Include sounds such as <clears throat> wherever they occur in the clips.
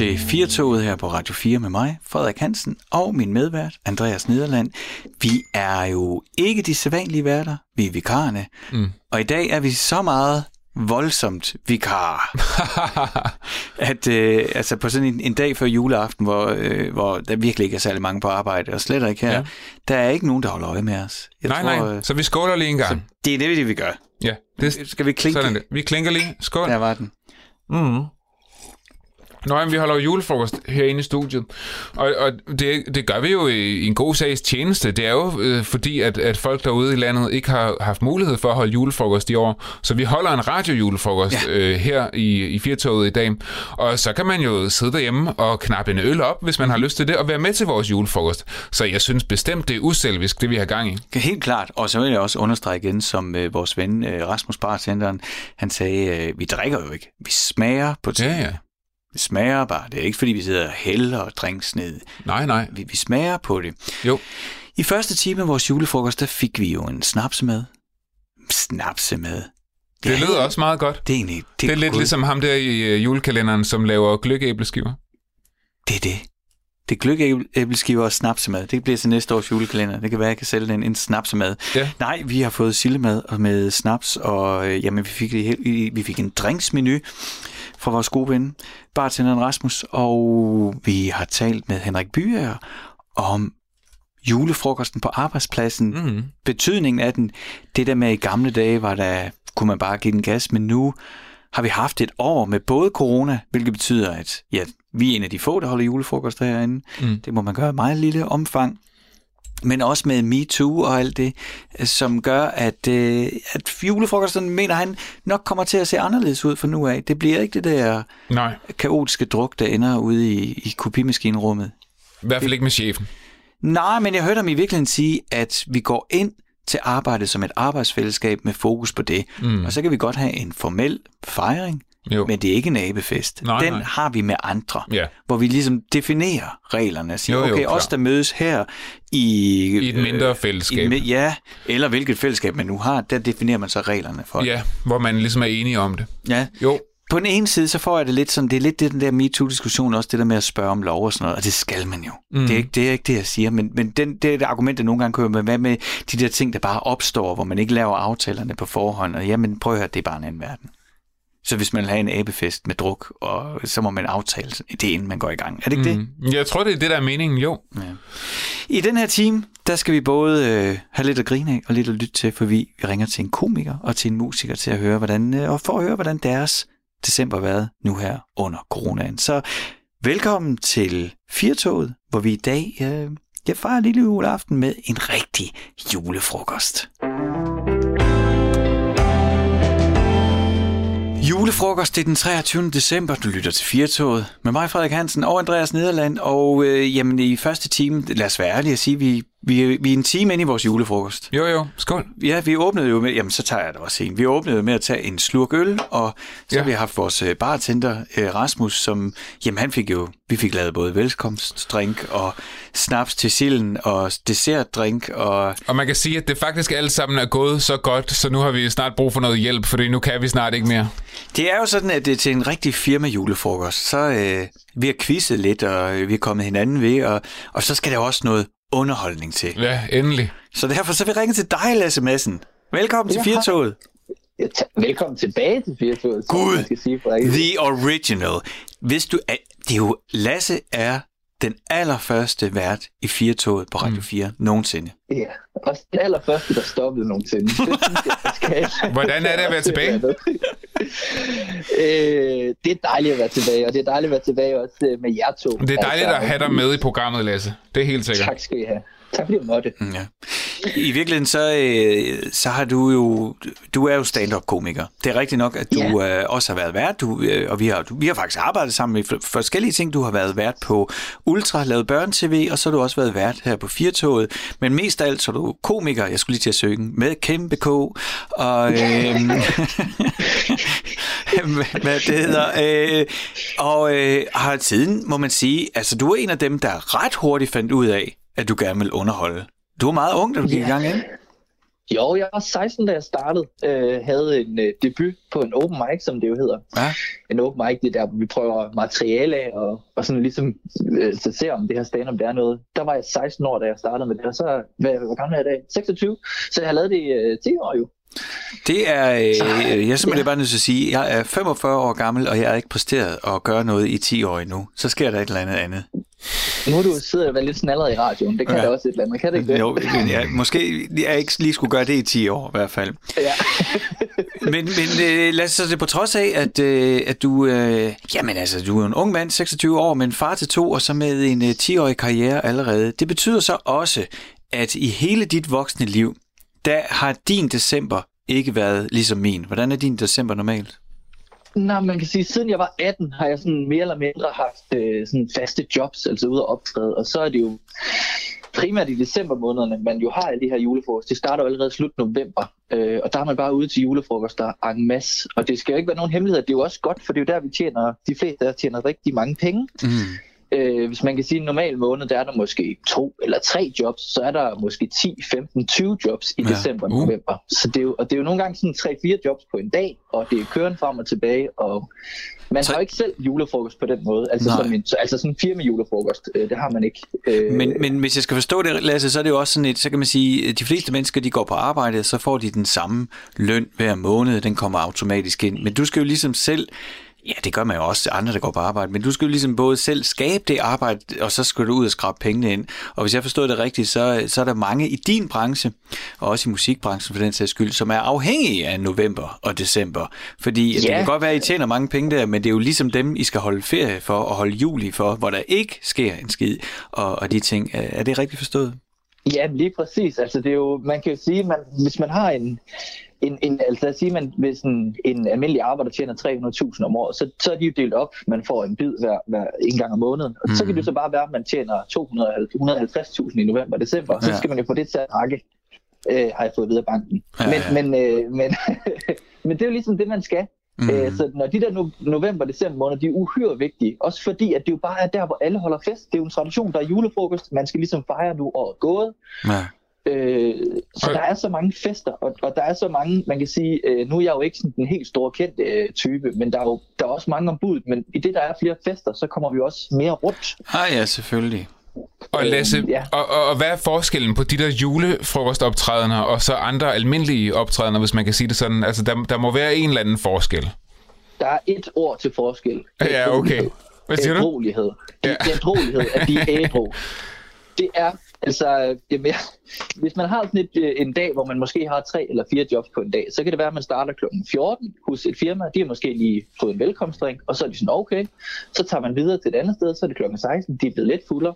til Firtoget her på Radio 4 med mig, Frederik Hansen, og min medvært, Andreas Nederland. Vi er jo ikke de sædvanlige værter, vi er vikarerne. Mm. Og i dag er vi så meget voldsomt vikar. <laughs> at øh, altså på sådan en, en dag før juleaften, hvor, øh, hvor der virkelig ikke er særlig mange på arbejde, og slet ikke her, ja. der er ikke nogen, der holder øje med os. Jeg nej, tror, nej, øh, så vi skåler lige en gang. Så det er det, vi gør. Ja. Det, Skal vi klinke? Sådan det. Vi klinker lige. Skål. Der var den. Mm. Nå, jamen, vi holder jo julefrokost herinde i studiet, og, og det, det gør vi jo i, i en god sags tjeneste. Det er jo øh, fordi, at, at folk derude i landet ikke har haft mulighed for at holde julefrokost i år, så vi holder en radiojulefrokost ja. øh, her i, i Firtoget i dag, og så kan man jo sidde derhjemme og knappe en øl op, hvis man har lyst til det, og være med til vores julefrokost. Så jeg synes bestemt, det er uselvisk, det vi har gang i. Helt klart, og så vil jeg også understrege igen, som øh, vores ven øh, Rasmus Bartenderen, han sagde, øh, vi drikker jo ikke, vi smager på tingene. Ja, ja. Det smager bare. Det er ikke, fordi vi sidder og hælder og drinks ned. Nej, nej. Vi, vi smager på det. Jo. I første time af vores julefrokost, der fik vi jo en snaps med. Snaps med. Det, det lyder også meget godt. Det er, egentlig, det, det er lidt god. ligesom ham der i øh, julekalenderen, som laver gløgæbleskiver. Det er det. Det er gløgæbleskiver og snapsemad. Det bliver til næste års julekalender. Det kan være, jeg kan sælge den en snapsemad. Ja. Nej, vi har fået sillemad med snaps, og øh, jamen, vi, fik, vi fik en drinksmenu fra vores gode ven, bartenderen Rasmus, og vi har talt med Henrik Byer om julefrokosten på arbejdspladsen, mm. betydningen af den. Det der med i gamle dage var der, kunne man bare give den gas, men nu har vi haft et år med både corona, hvilket betyder, at ja, vi er en af de få, der holder julefrokoster herinde. Mm. Det må man gøre i meget lille omfang men også med MeToo og alt det, som gør, at, øh, at julefrokosten, mener han, nok kommer til at se anderledes ud for nu af. Det bliver ikke det der Nej. kaotiske druk, der ender ude i, i kopimaskinrummet. I hvert fald ikke med chefen. Nej, men jeg hørte ham i virkeligheden sige, at vi går ind til arbejdet som et arbejdsfællesskab med fokus på det. Mm. Og så kan vi godt have en formel fejring, jo. Men det er ikke en abefest. Nej, Den nej. har vi med andre, ja. hvor vi ligesom definerer reglerne og siger, jo, jo, okay, klar. os der mødes her i... I et mindre øh, fællesskab. I, ja, eller hvilket fællesskab man nu har, der definerer man så reglerne for. Ja, hvor man ligesom er enige om det. Ja. Jo. På den ene side, så får jeg det lidt sådan, det er lidt det, den der MeToo-diskussion, også det der med at spørge om lov og sådan noget, og det skal man jo. Mm. Det, er ikke, det er ikke det, jeg siger, men, men den, det er et argument, der nogle gange kører med, hvad med de der ting, der bare opstår, hvor man ikke laver aftalerne på forhånd, og jamen prøv at høre, det er bare en anden verden. Så hvis man vil have en abefest med druk, og så må man aftale det, inden man går i gang. Er det ikke mm. det? Jeg tror, det er det, der er meningen, jo. Ja. I den her time, der skal vi både øh, have lidt at grine af og lidt at lytte til, for vi ringer til en komiker og til en musiker til at høre, hvordan, øh, og for at høre, hvordan deres december har været nu her under coronaen. Så velkommen til Firtoget, hvor vi i dag øh, jeg fejrer lille juleaften med en rigtig julefrokost. Julefrokost det er den 23. december. Du lytter til Firtoget med mig, Frederik Hansen og Andreas Nederland. Og øh, jamen, i første time, lad os være ærlige at sige, vi vi, vi er en time inde i vores julefrokost. Jo, jo. Skål. Ja, vi åbnede jo med, jamen så tager jeg det også en. Vi åbnede med at tage en slurk øl, og så ja. har vi haft vores øh, bartender øh, Rasmus, som, jamen han fik jo, vi fik lavet både velkomstdrink og snaps til silden og dessertdrink. Og, og man kan sige, at det faktisk alt sammen er gået så godt, så nu har vi snart brug for noget hjælp, fordi nu kan vi snart ikke mere. Det er jo sådan, at det er til en rigtig firma julefrokost, så øh, vi har quizzet lidt, og vi er kommet hinanden ved, og, og så skal der også noget underholdning til. Ja, endelig. Så derfor så vil vi ringe til dig, Lasse Madsen. Velkommen ja, til Firtoget. Velkommen tilbage til Firtoget. Gud, sige, the original. Hvis du, det er jo, Lasse er den allerførste vært i Firtoget på Radio 4 mm. nogensinde. Ja, og den allerførste, der stoppede nogensinde. <laughs> Det synes jeg, skal. Hvordan er det at være tilbage? øh, det er dejligt at være tilbage, og det er dejligt at være tilbage også øh, med jer to. Det er dejligt altså, at have dig med i programmet, Lasse. Det er helt sikkert. Tak skal I have. <laughs> Tak fordi du måtte. Mm, ja. I virkeligheden, så, øh, så har du jo, du er jo stand-up-komiker. Det er rigtigt nok, at du ja. øh, også har været vært, du, øh, og vi har, vi har faktisk arbejdet sammen med forskellige ting. Du har været vært på Ultra, lavet børn-tv, og så har du også været vært her på Firtoget. Men mest af alt, så er du komiker, jeg skulle lige til at søge, med kæmpe K, og øh, <laughs> <laughs> hvad det hedder, øh, og øh, har tiden, må man sige, altså du er en af dem, der ret hurtigt fandt ud af, at du gerne vil underholde. Du var meget ung, da du gik yeah. i gang ind. Jo, jeg var 16, da jeg startede. Øh, havde en øh, debut på en open mic, som det jo hedder. Ja. En open mic, det er der, vi prøver materiale af, og, og sådan ligesom øh, så ser om det her stand-up, det er noget. Der var jeg 16 år, da jeg startede med det, og så, hvad, hvor gammel er jeg i dag? 26. Så jeg har lavet det i øh, 10 år jo. Det er, øh, jeg er simpelthen ja. bare nødt til at sige, jeg er 45 år gammel, og jeg har ikke præsteret at gøre noget i 10 år endnu. Så sker der et eller andet andet. Nu du sidder og lidt snallet i radioen. Det kan ja. da også et eller andet. Kan det ikke det? Jo, ja, måske jeg ikke lige skulle gøre det i 10 år i hvert fald. Ja. <laughs> men men øh, lad os så det på trods af, at, øh, at du, øh, jamen altså, du er en ung mand, 26 år, men far til to, og så med en øh, 10-årig karriere allerede. Det betyder så også, at i hele dit voksne liv, der har din december ikke været ligesom min. Hvordan er din december normalt? Nej, man kan sige, at siden jeg var 18, har jeg sådan mere eller mindre haft øh, sådan faste jobs, altså ude at optræde. Og så er det jo primært i december månederne, man jo har alle de her julefrokost. Det starter jo allerede slut november, øh, og der er man bare ude til julefrokoster en masse. Og det skal jo ikke være nogen hemmelighed, det er jo også godt, for det er jo der, vi tjener, de fleste der tjener rigtig mange penge. Mm. Øh, hvis man kan sige, at en normal måned, der er der måske to eller tre jobs, så er der måske 10, 15, 20 jobs i ja. december og uh. november. Så det er jo, og det er jo nogle gange sådan 3-4 jobs på en dag, og det er køren frem og tilbage, og man så... har ikke selv julefrokost på den måde. Altså, som en, altså sådan en firma julefrokost, øh, det har man ikke. Øh... Men, men hvis jeg skal forstå det, Lasse, så er det jo også sådan et, så kan man sige, at de fleste mennesker, de går på arbejde, så får de den samme løn hver måned, den kommer automatisk ind. Men du skal jo ligesom selv Ja, det gør man jo også til andre, der går på arbejde. Men du skal jo ligesom både selv skabe det arbejde, og så skal du ud og skrabe pengene ind. Og hvis jeg forstår det rigtigt, så, så er der mange i din branche, og også i musikbranchen for den sags skyld, som er afhængige af november og december. Fordi ja. det kan godt være, at I tjener mange penge der, men det er jo ligesom dem, I skal holde ferie for og holde juli for, hvor der ikke sker en skid og, og de ting. Er det rigtigt forstået? Ja, lige præcis. Altså det er jo, man kan jo sige, man, hvis man har en, en, en, altså lad os sige, man, hvis en, en almindelig arbejder tjener 300.000 om året, så, så er de jo delt op. Man får en bid hver, hver en gang om måneden. Og mm. så kan det så bare være, at man tjener 250.000 i november og december. Ja. Så skal man jo få det til at række, øh, har jeg fået videre banken. Ja, men, ja. Men, øh, men, <laughs> men det er jo ligesom det, man skal. Mm. Øh, så når de der no- november december måneder, de er uhyre vigtige. Også fordi, at det jo bare er der, hvor alle holder fest. Det er jo en tradition, der er julefrokost. Man skal ligesom fejre nu året gået. Ja. Øh, så okay. der er så mange fester, og, og der er så mange, man kan sige, øh, nu er jeg jo ikke sådan den helt store kendte øh, type, men der er jo der er også mange ombud, men i det, der er flere fester, så kommer vi også mere rundt. Ah ja, selvfølgelig. Og Lasse, øh, ja. og, og, og hvad er forskellen på de der julefrokostoptrædener og så andre almindelige optrædener, hvis man kan sige det sådan? Altså, der, der må være en eller anden forskel. Der er et ord til forskel. Ja, okay. Hvad siger du? Ædrolighed. Ja. Ædrolighed, at de er ædro. <laughs> Det er Altså, jamen, hvis man har sådan et, øh, en dag, hvor man måske har tre eller fire jobs på en dag, så kan det være, at man starter kl. 14 hos et firma. De har måske lige fået en velkomstdrink, og så er de sådan, okay. Så tager man videre til et andet sted, så er det kl. 16, de er blevet lidt fuldere.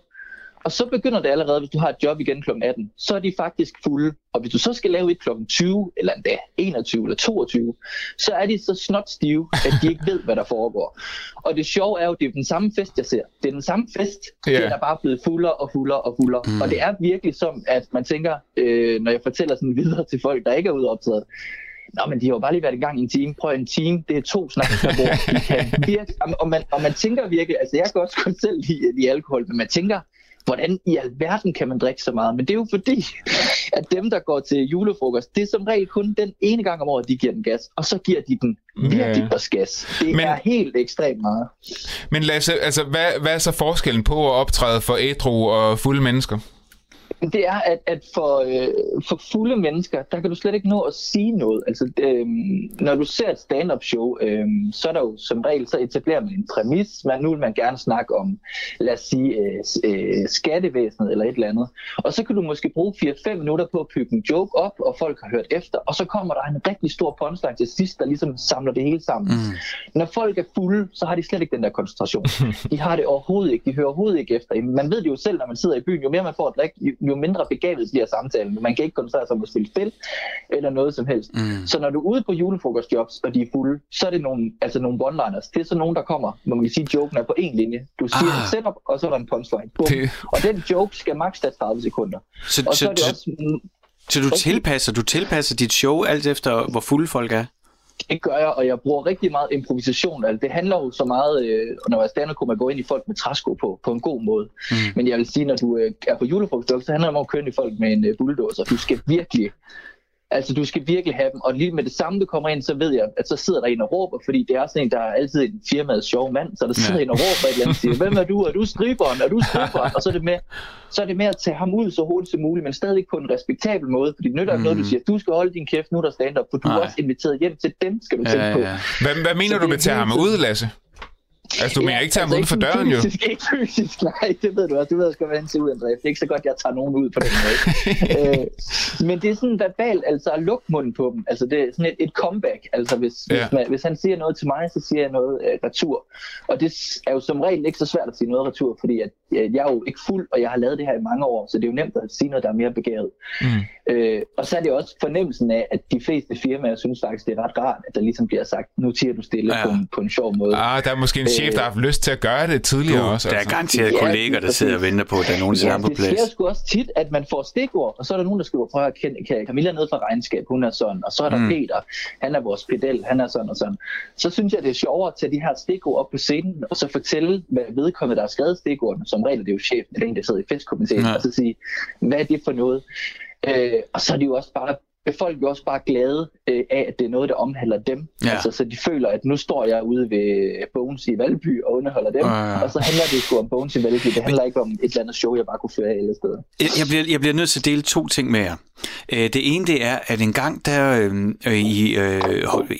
Og så begynder det allerede, hvis du har et job igen kl. 18, så er de faktisk fulde. Og hvis du så skal lave et kl. 20, eller endda 21 eller 22, så er de så snot stive, at de ikke ved, hvad der foregår. Og det sjove er jo, det er den samme fest, jeg ser. Det er den samme fest, yeah. den er bare blevet fuldere og fuldere og fuldere. Mm. Og det er virkelig som, at man tænker, øh, når jeg fortæller sådan videre til folk, der ikke er ude optaget, Nå, men de har jo bare lige været i gang i en time. Prøv en time, det er to snakker per bord. De kan og, man, og man tænker virkelig, altså jeg kan også godt selv lide, lide alkohol, men man tænker, hvordan i alverden kan man drikke så meget? Men det er jo fordi, at dem, der går til julefrokost, det er som regel kun den ene gang om året, de giver den gas, og så giver de den virkelig på gas. Det men, er helt ekstremt meget. Men Lasse, altså, hvad, hvad er så forskellen på at optræde for ædru og fulde mennesker? Det er, at, at for, øh, for fulde mennesker, der kan du slet ikke nå at sige noget. Altså, øh, når du ser et stand-up show, øh, så er der jo som regel, så etablerer man en præmis. Man, nu vil man gerne snakke om, lad os sige, øh, øh, skattevæsenet eller et eller andet. Og så kan du måske bruge 4-5 minutter på at bygge en joke op, og folk har hørt efter. Og så kommer der en rigtig stor punchline til sidst, der ligesom samler det hele sammen. Mm. Når folk er fulde, så har de slet ikke den der koncentration. <laughs> De har det overhovedet ikke. De hører overhovedet ikke efter. Man ved det jo selv, når man sidder i byen. Jo mere man får at drikke, jo mindre begavet bliver samtalen. Man kan ikke koncentrere sig om at spille spil eller noget som helst. Mm. Så når du er ude på julefrokostjobs, og de er fulde, så er det nogle, altså nogle one-liners. Det er så nogen, der kommer, man kan sige, at joken er på en linje. Du siger ah. en setup, og så er der en punchline. Det... Og den joke skal maks tage 30 sekunder. Så, og så, så, er det også, så du tilpasser, du tilpasser dit show alt efter, hvor fulde folk er? Det gør jeg, og jeg bruger rigtig meget improvisation. Altså, det handler jo så meget, øh, når jeg stand kunne man gå ind i folk med træsko på, på en god måde. Mm. Men jeg vil sige, når du øh, er på julefrokost, så handler det om at køre ind i folk med en øh, bulldozer. Du skal virkelig Altså, du skal virkelig have dem, og lige med det samme, du kommer ind, så ved jeg, at så sidder der en og råber, fordi det er sådan en, der er altid en firmaets sjov mand, så der sidder ja. en og råber et eller andet, siger, hvem er du? Er du striberen? Er du striberen? Og så er det med, så er det med at tage ham ud så hurtigt som muligt, men stadig på en respektabel måde, fordi det nytter ikke mm. noget, du siger, du skal holde din kæft, nu der stand-up, for du Nej. er også inviteret hjem til dem, skal du ja, tænke på. Ja. Hvad, hvad mener så du med at tage ham ud, Lasse? Altså, du mener ikke tage ham altså, ud for døren, fysisk, jo? Ikke fysisk, nej, det ved du også. Du ved også godt, hvordan det ser ud, Andreas. Det er ikke så godt, jeg tager nogen ud på den måde. <laughs> øh, men det er sådan verbalt, altså at lukke munden på dem. Altså, det er sådan et, et comeback. Altså, hvis, ja. hvis, man, hvis han siger noget til mig, så siger jeg noget uh, retur. Og det er jo som regel ikke så svært at sige noget retur, fordi at, uh, jeg er jo ikke fuld, og jeg har lavet det her i mange år, så det er jo nemt at sige noget, der er mere begavet. Mm. Øh, og så er det også fornemmelsen af, at de fleste firmaer synes faktisk, det er ret rart, at der ligesom bliver sagt, nu tiger du stille ja. på, en, på en sjov måde. Ah, der er måske en chef, der har haft lyst til at gøre det tidligere du, også. Der altså. er garanteret ja, kolleger, der sidder og venter på, at der er nogen, der ja, på plads. det sker sgu også tit, at man får stikord, og så er der nogen, der skriver, prøv at kan Camilla ned fra regnskab, hun er sådan, og så er der mm. Peter, han er vores pedel, han er sådan og sådan. Så synes jeg, det er sjovere at tage de her stikord op på scenen, og så fortælle, hvad vedkommende, der har skrevet stikordene, som regel det er jo chefen, det er en, der sidder i festkomiteen, ja. og så sige, hvad er det for noget? Øh, og så er de jo også bare folk er også bare glade øh, af, at det er noget, der omhandler dem. Ja. Altså, så de føler, at nu står jeg ude ved Bones i Valby og underholder dem, ja. og så handler det sgu om Bones i Valby. Det handler ikke om et eller andet show, jeg bare kunne føre af alle steder. Jeg bliver, jeg bliver nødt til at dele to ting med jer. Øh, det ene, det er, at en gang der øh, i, øh,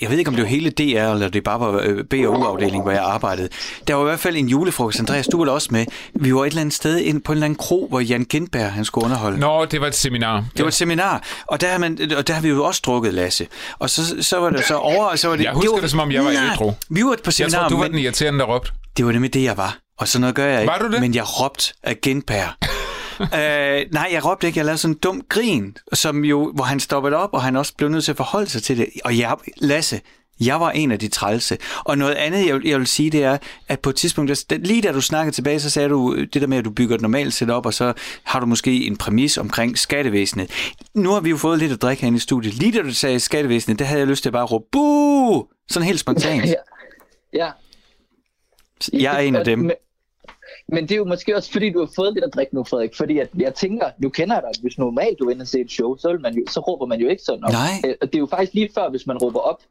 jeg ved ikke, om det var hele DR, eller det bare var øh, B og U-afdeling, hvor jeg arbejdede, der var i hvert fald en julefrokost. Andreas, du var også med. Vi var et eller andet sted ind på en eller anden kro, hvor Jan Gindberg, han skulle underholde. Nå, det var et seminar. Det ja. var et seminar, og der, har man, og der har vi jo også drukket, Lasse. Og så, så var det så over, så var det... Jeg husker det, var, det som om jeg var ædru. Vi var på seminar. Jeg tror, du var den irriterende, der råbte. Det var nemlig det, jeg var. Og sådan noget gør jeg ikke. Var du det? Men jeg råbte af Gindberg. <laughs> øh, nej, jeg råbte ikke. Jeg lavede sådan en dum grin, som jo, hvor han stoppede op, og han også blev nødt til at forholde sig til det. Og jeg, Lasse, jeg var en af de trælse. Og noget andet, jeg, jeg vil sige, det er, at på et tidspunkt, der, lige da du snakkede tilbage, så sagde du det der med, at du bygger et normalt setup, og så har du måske en præmis omkring skattevæsenet. Nu har vi jo fået lidt at drikke herinde i studiet. Lige da du sagde skattevæsenet, der havde jeg lyst til at bare råbe, buh! Sådan helt spontant. <laughs> ja. ja. Jeg er en af dem. Men det er jo måske også, fordi du har fået lidt at drikke nu, Frederik. Fordi at jeg tænker, du kender dig, hvis normalt du ender og se et show, så, vil man jo, så råber man jo ikke sådan op. Nej. Øh, det er jo faktisk lige før, hvis man råber op.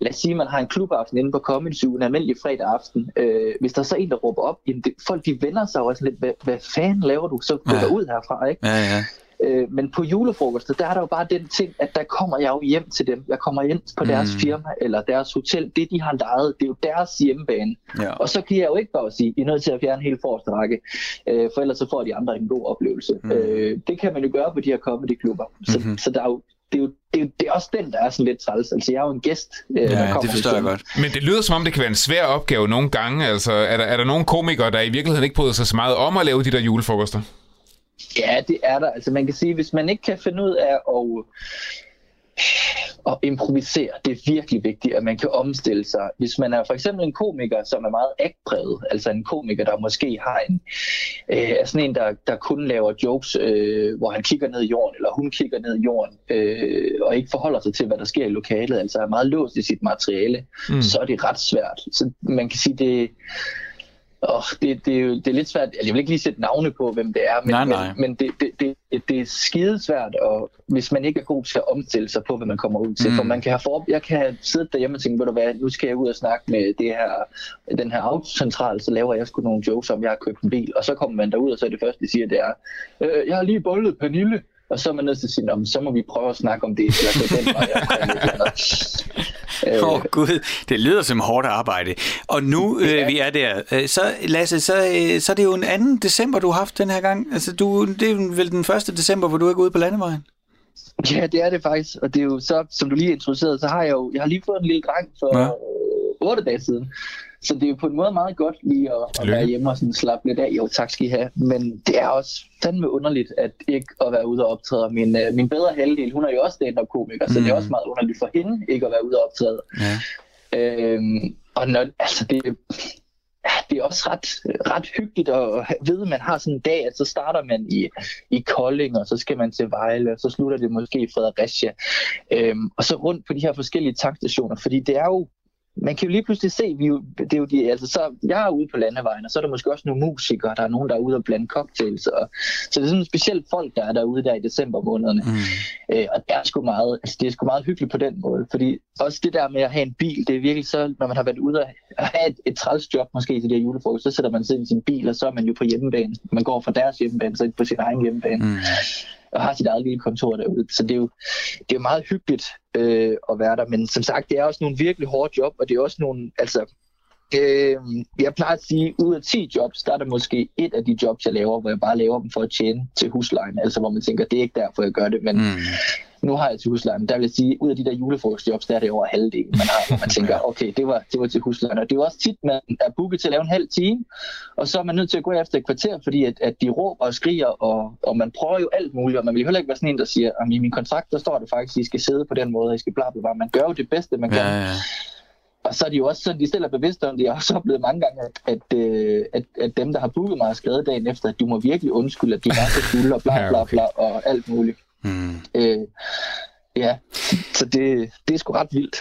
Lad os sige, at man har en klubaften inde på Comedy Zoo, en almindelig fredag aften. Øh, hvis der er så en, der råber op, jamen det, folk de vender sig også lidt, hvad, hvad fanden laver du? Så gå ja. ud herfra, ikke? Ja, ja. Øh, men på julefrokostet, der er der jo bare den ting, at der kommer jeg jo hjem til dem. Jeg kommer ind på deres mm. firma eller deres hotel. Det, de har lejet, det er jo deres hjemmebane. Ja. Og så kan jeg jo ikke bare sige, I er nødt til at fjerne hele forreste række, øh, for ellers så får de andre en god oplevelse. Mm. Øh, det kan man jo gøre på de her comedy-klubber. Så, mm-hmm. så der er jo det er jo det, er, det er også den, der er sådan lidt træls. Altså, jeg er jo en gæst. Øh, ja, det forstår jeg godt. Men det lyder som om, det kan være en svær opgave nogle gange. Altså, er der, er der nogle komikere, der i virkeligheden ikke bryder sig så meget om at lave de der julefrokoster? Ja, det er der. Altså man kan sige, hvis man ikke kan finde ud af at, at improvisere, det er virkelig vigtigt, at man kan omstille sig. Hvis man er for eksempel en komiker, som er meget agtpræget, altså en komiker, der måske har en, øh, er sådan en, der, der kun laver jokes, øh, hvor han kigger ned i jorden, eller hun kigger ned i jorden, øh, og ikke forholder sig til, hvad der sker i lokalet, altså er meget låst i sit materiale, mm. så er det ret svært. Så man kan sige, det Oh, det, det, er det er lidt svært, jeg vil ikke lige sætte navne på, hvem det er, men, nej, nej. men, men det, det, det, det er skidesvært, og hvis man ikke er god til at omstille sig på, hvad man kommer ud til. Mm. For man kan have for, jeg kan sidde derhjemme og tænke, ved du hvad, nu skal jeg ud og snakke med det her, den her autocentral, så laver jeg sgu nogle jokes om, jeg har købt en bil, og så kommer man derud, og så er det første, de siger, det er, øh, jeg har lige bollet Pernille, og så er man nødt til at sige, så må vi prøve at snakke om det, eller gå den vej. Åh oh, gud, det lyder som hårdt arbejde. Og nu <laughs> øh, vi er der, øh, så Lasse, så, øh, så er det jo en anden december, du har haft den her gang. Altså, du, det er vel den første december, hvor du er ude på landevejen? Ja, det er det faktisk. Og det er jo så, som du lige introducerede, så har jeg jo jeg har lige fået en lille dreng for ja. 8 dage siden. Så det er jo på en måde meget godt lige at, at være hjemme og sådan slappe lidt af. Jo, tak skal I have. Men det er også fandme underligt, at ikke at være ude og optræde. Min, uh, min bedre halvdel, hun er jo også stand-up komiker, mm. så det er mm. også meget underligt for hende ikke at være ude og optræde. Ja. Øhm, og når, altså det, det er også ret, ret hyggeligt at vide, at man har sådan en dag, at så starter man i, i Kolding, og så skal man til Vejle, og så slutter det måske i Fredericia. Øhm, og så rundt på de her forskellige tankstationer, fordi det er jo man kan jo lige pludselig se, vi det er jo de, altså så, jeg er ude på landevejen, og så er der måske også nogle musikere, der er nogen, der er ude og blande cocktails, og, så det er sådan specielt folk, der er derude der i december månederne. Mm. Øh, og det er sgu meget, altså det er sgu meget hyggeligt på den måde, fordi også det der med at have en bil, det er virkelig så, når man har været ude og have et, et træls job måske til det her julefrokost, så sætter man sig i sin bil, og så er man jo på hjemmebane. Man går fra deres hjemmebane, så på sin egen hjemmebane. Mm og har sit eget lille kontor derude. Så det er jo, det er jo meget hyggeligt øh, at være der. Men som sagt, det er også nogle virkelig hårde job, og det er også nogle, altså, øh, jeg plejer at sige, ud af 10 jobs, der er der måske et af de jobs, jeg laver, hvor jeg bare laver dem for at tjene til huslejen. Altså hvor man tænker, det er ikke derfor, jeg gør det, men mm nu har jeg til huslejen. Der vil jeg sige, ud af de der julefrokostjobs, der er det over halvdelen, man har, man <laughs> tænker, okay, det var, det var til huslejen. Og det er jo også tit, man er booket til at lave en halv time, og så er man nødt til at gå efter et kvarter, fordi at, at de råber og skriger, og, og man prøver jo alt muligt, og man vil heller ikke være sådan en, der siger, at i min kontrakt, der står det faktisk, at I skal sidde på den måde, og I skal bla bla bla. Man gør jo det bedste, man kan. Ja, ja. Og så er de jo også sådan, de stiller bevidst om det. Jeg har også oplevet mange gange, at, at, øh, at, at dem, der har booket mig, har skrevet dagen efter, at du må virkelig undskylde, at de var så fulde og bla bla bla og alt muligt. Mm. Øh, Ja, så det, det er sgu ret vildt.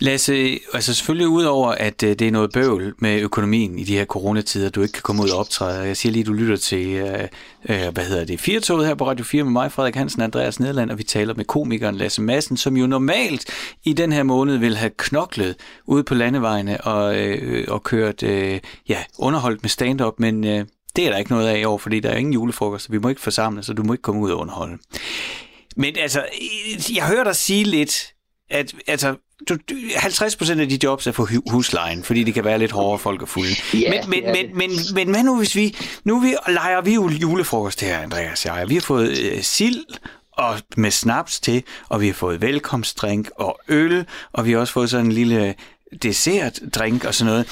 Lasse, altså selvfølgelig udover, at øh, det er noget bøvl med økonomien i de her coronatider, du ikke kan komme ud og optræde. Jeg siger lige, du lytter til, øh, øh hvad hedder det, Firtoget her på Radio 4 med mig, Frederik Hansen, Andreas Nederland, og vi taler med komikeren Lasse Madsen, som jo normalt i den her måned vil have knoklet ude på landevejene og, øh, og kørt, øh, ja, underholdt med stand-up, men øh, det er der ikke noget af i år, fordi der er ingen julefrokost, så vi må ikke forsamle, så du må ikke komme ud og underholde. Men altså, jeg hører dig sige lidt, at altså, du, 50% af de jobs er for huslejen, fordi det kan være lidt hårdere folk er fulde. Yeah, men, men, men, men, men hvad nu hvis vi, nu vi, leger vi jo julefrokost her, Andreas og. Vi har fået øh, sild og med snaps til, og vi har fået velkomstdrink og øl, og vi har også fået sådan en lille dessert, drink og sådan noget.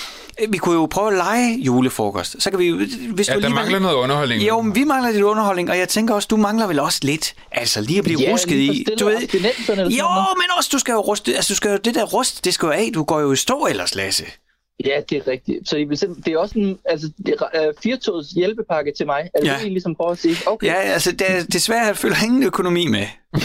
Vi kunne jo prøve at lege julefrokost. Så kan vi hvis ja, du der mangler noget underholdning. Jo, men vi mangler lidt underholdning, og jeg tænker også, du mangler vel også lidt. Altså lige at blive ja, rusket i. Du ved, jo, men også du skal jo ruste, altså du skal jo, det der rust, det skal jo af. Du går jo i stå ellers, Lasse. Ja, det er rigtigt. Så det er også en altså, uh, firtogs hjælpepakke til mig. Er det ja. det, I ligesom prøver at sige? Okay. Ja, altså det er, desværre følger ingen økonomi med. <laughs>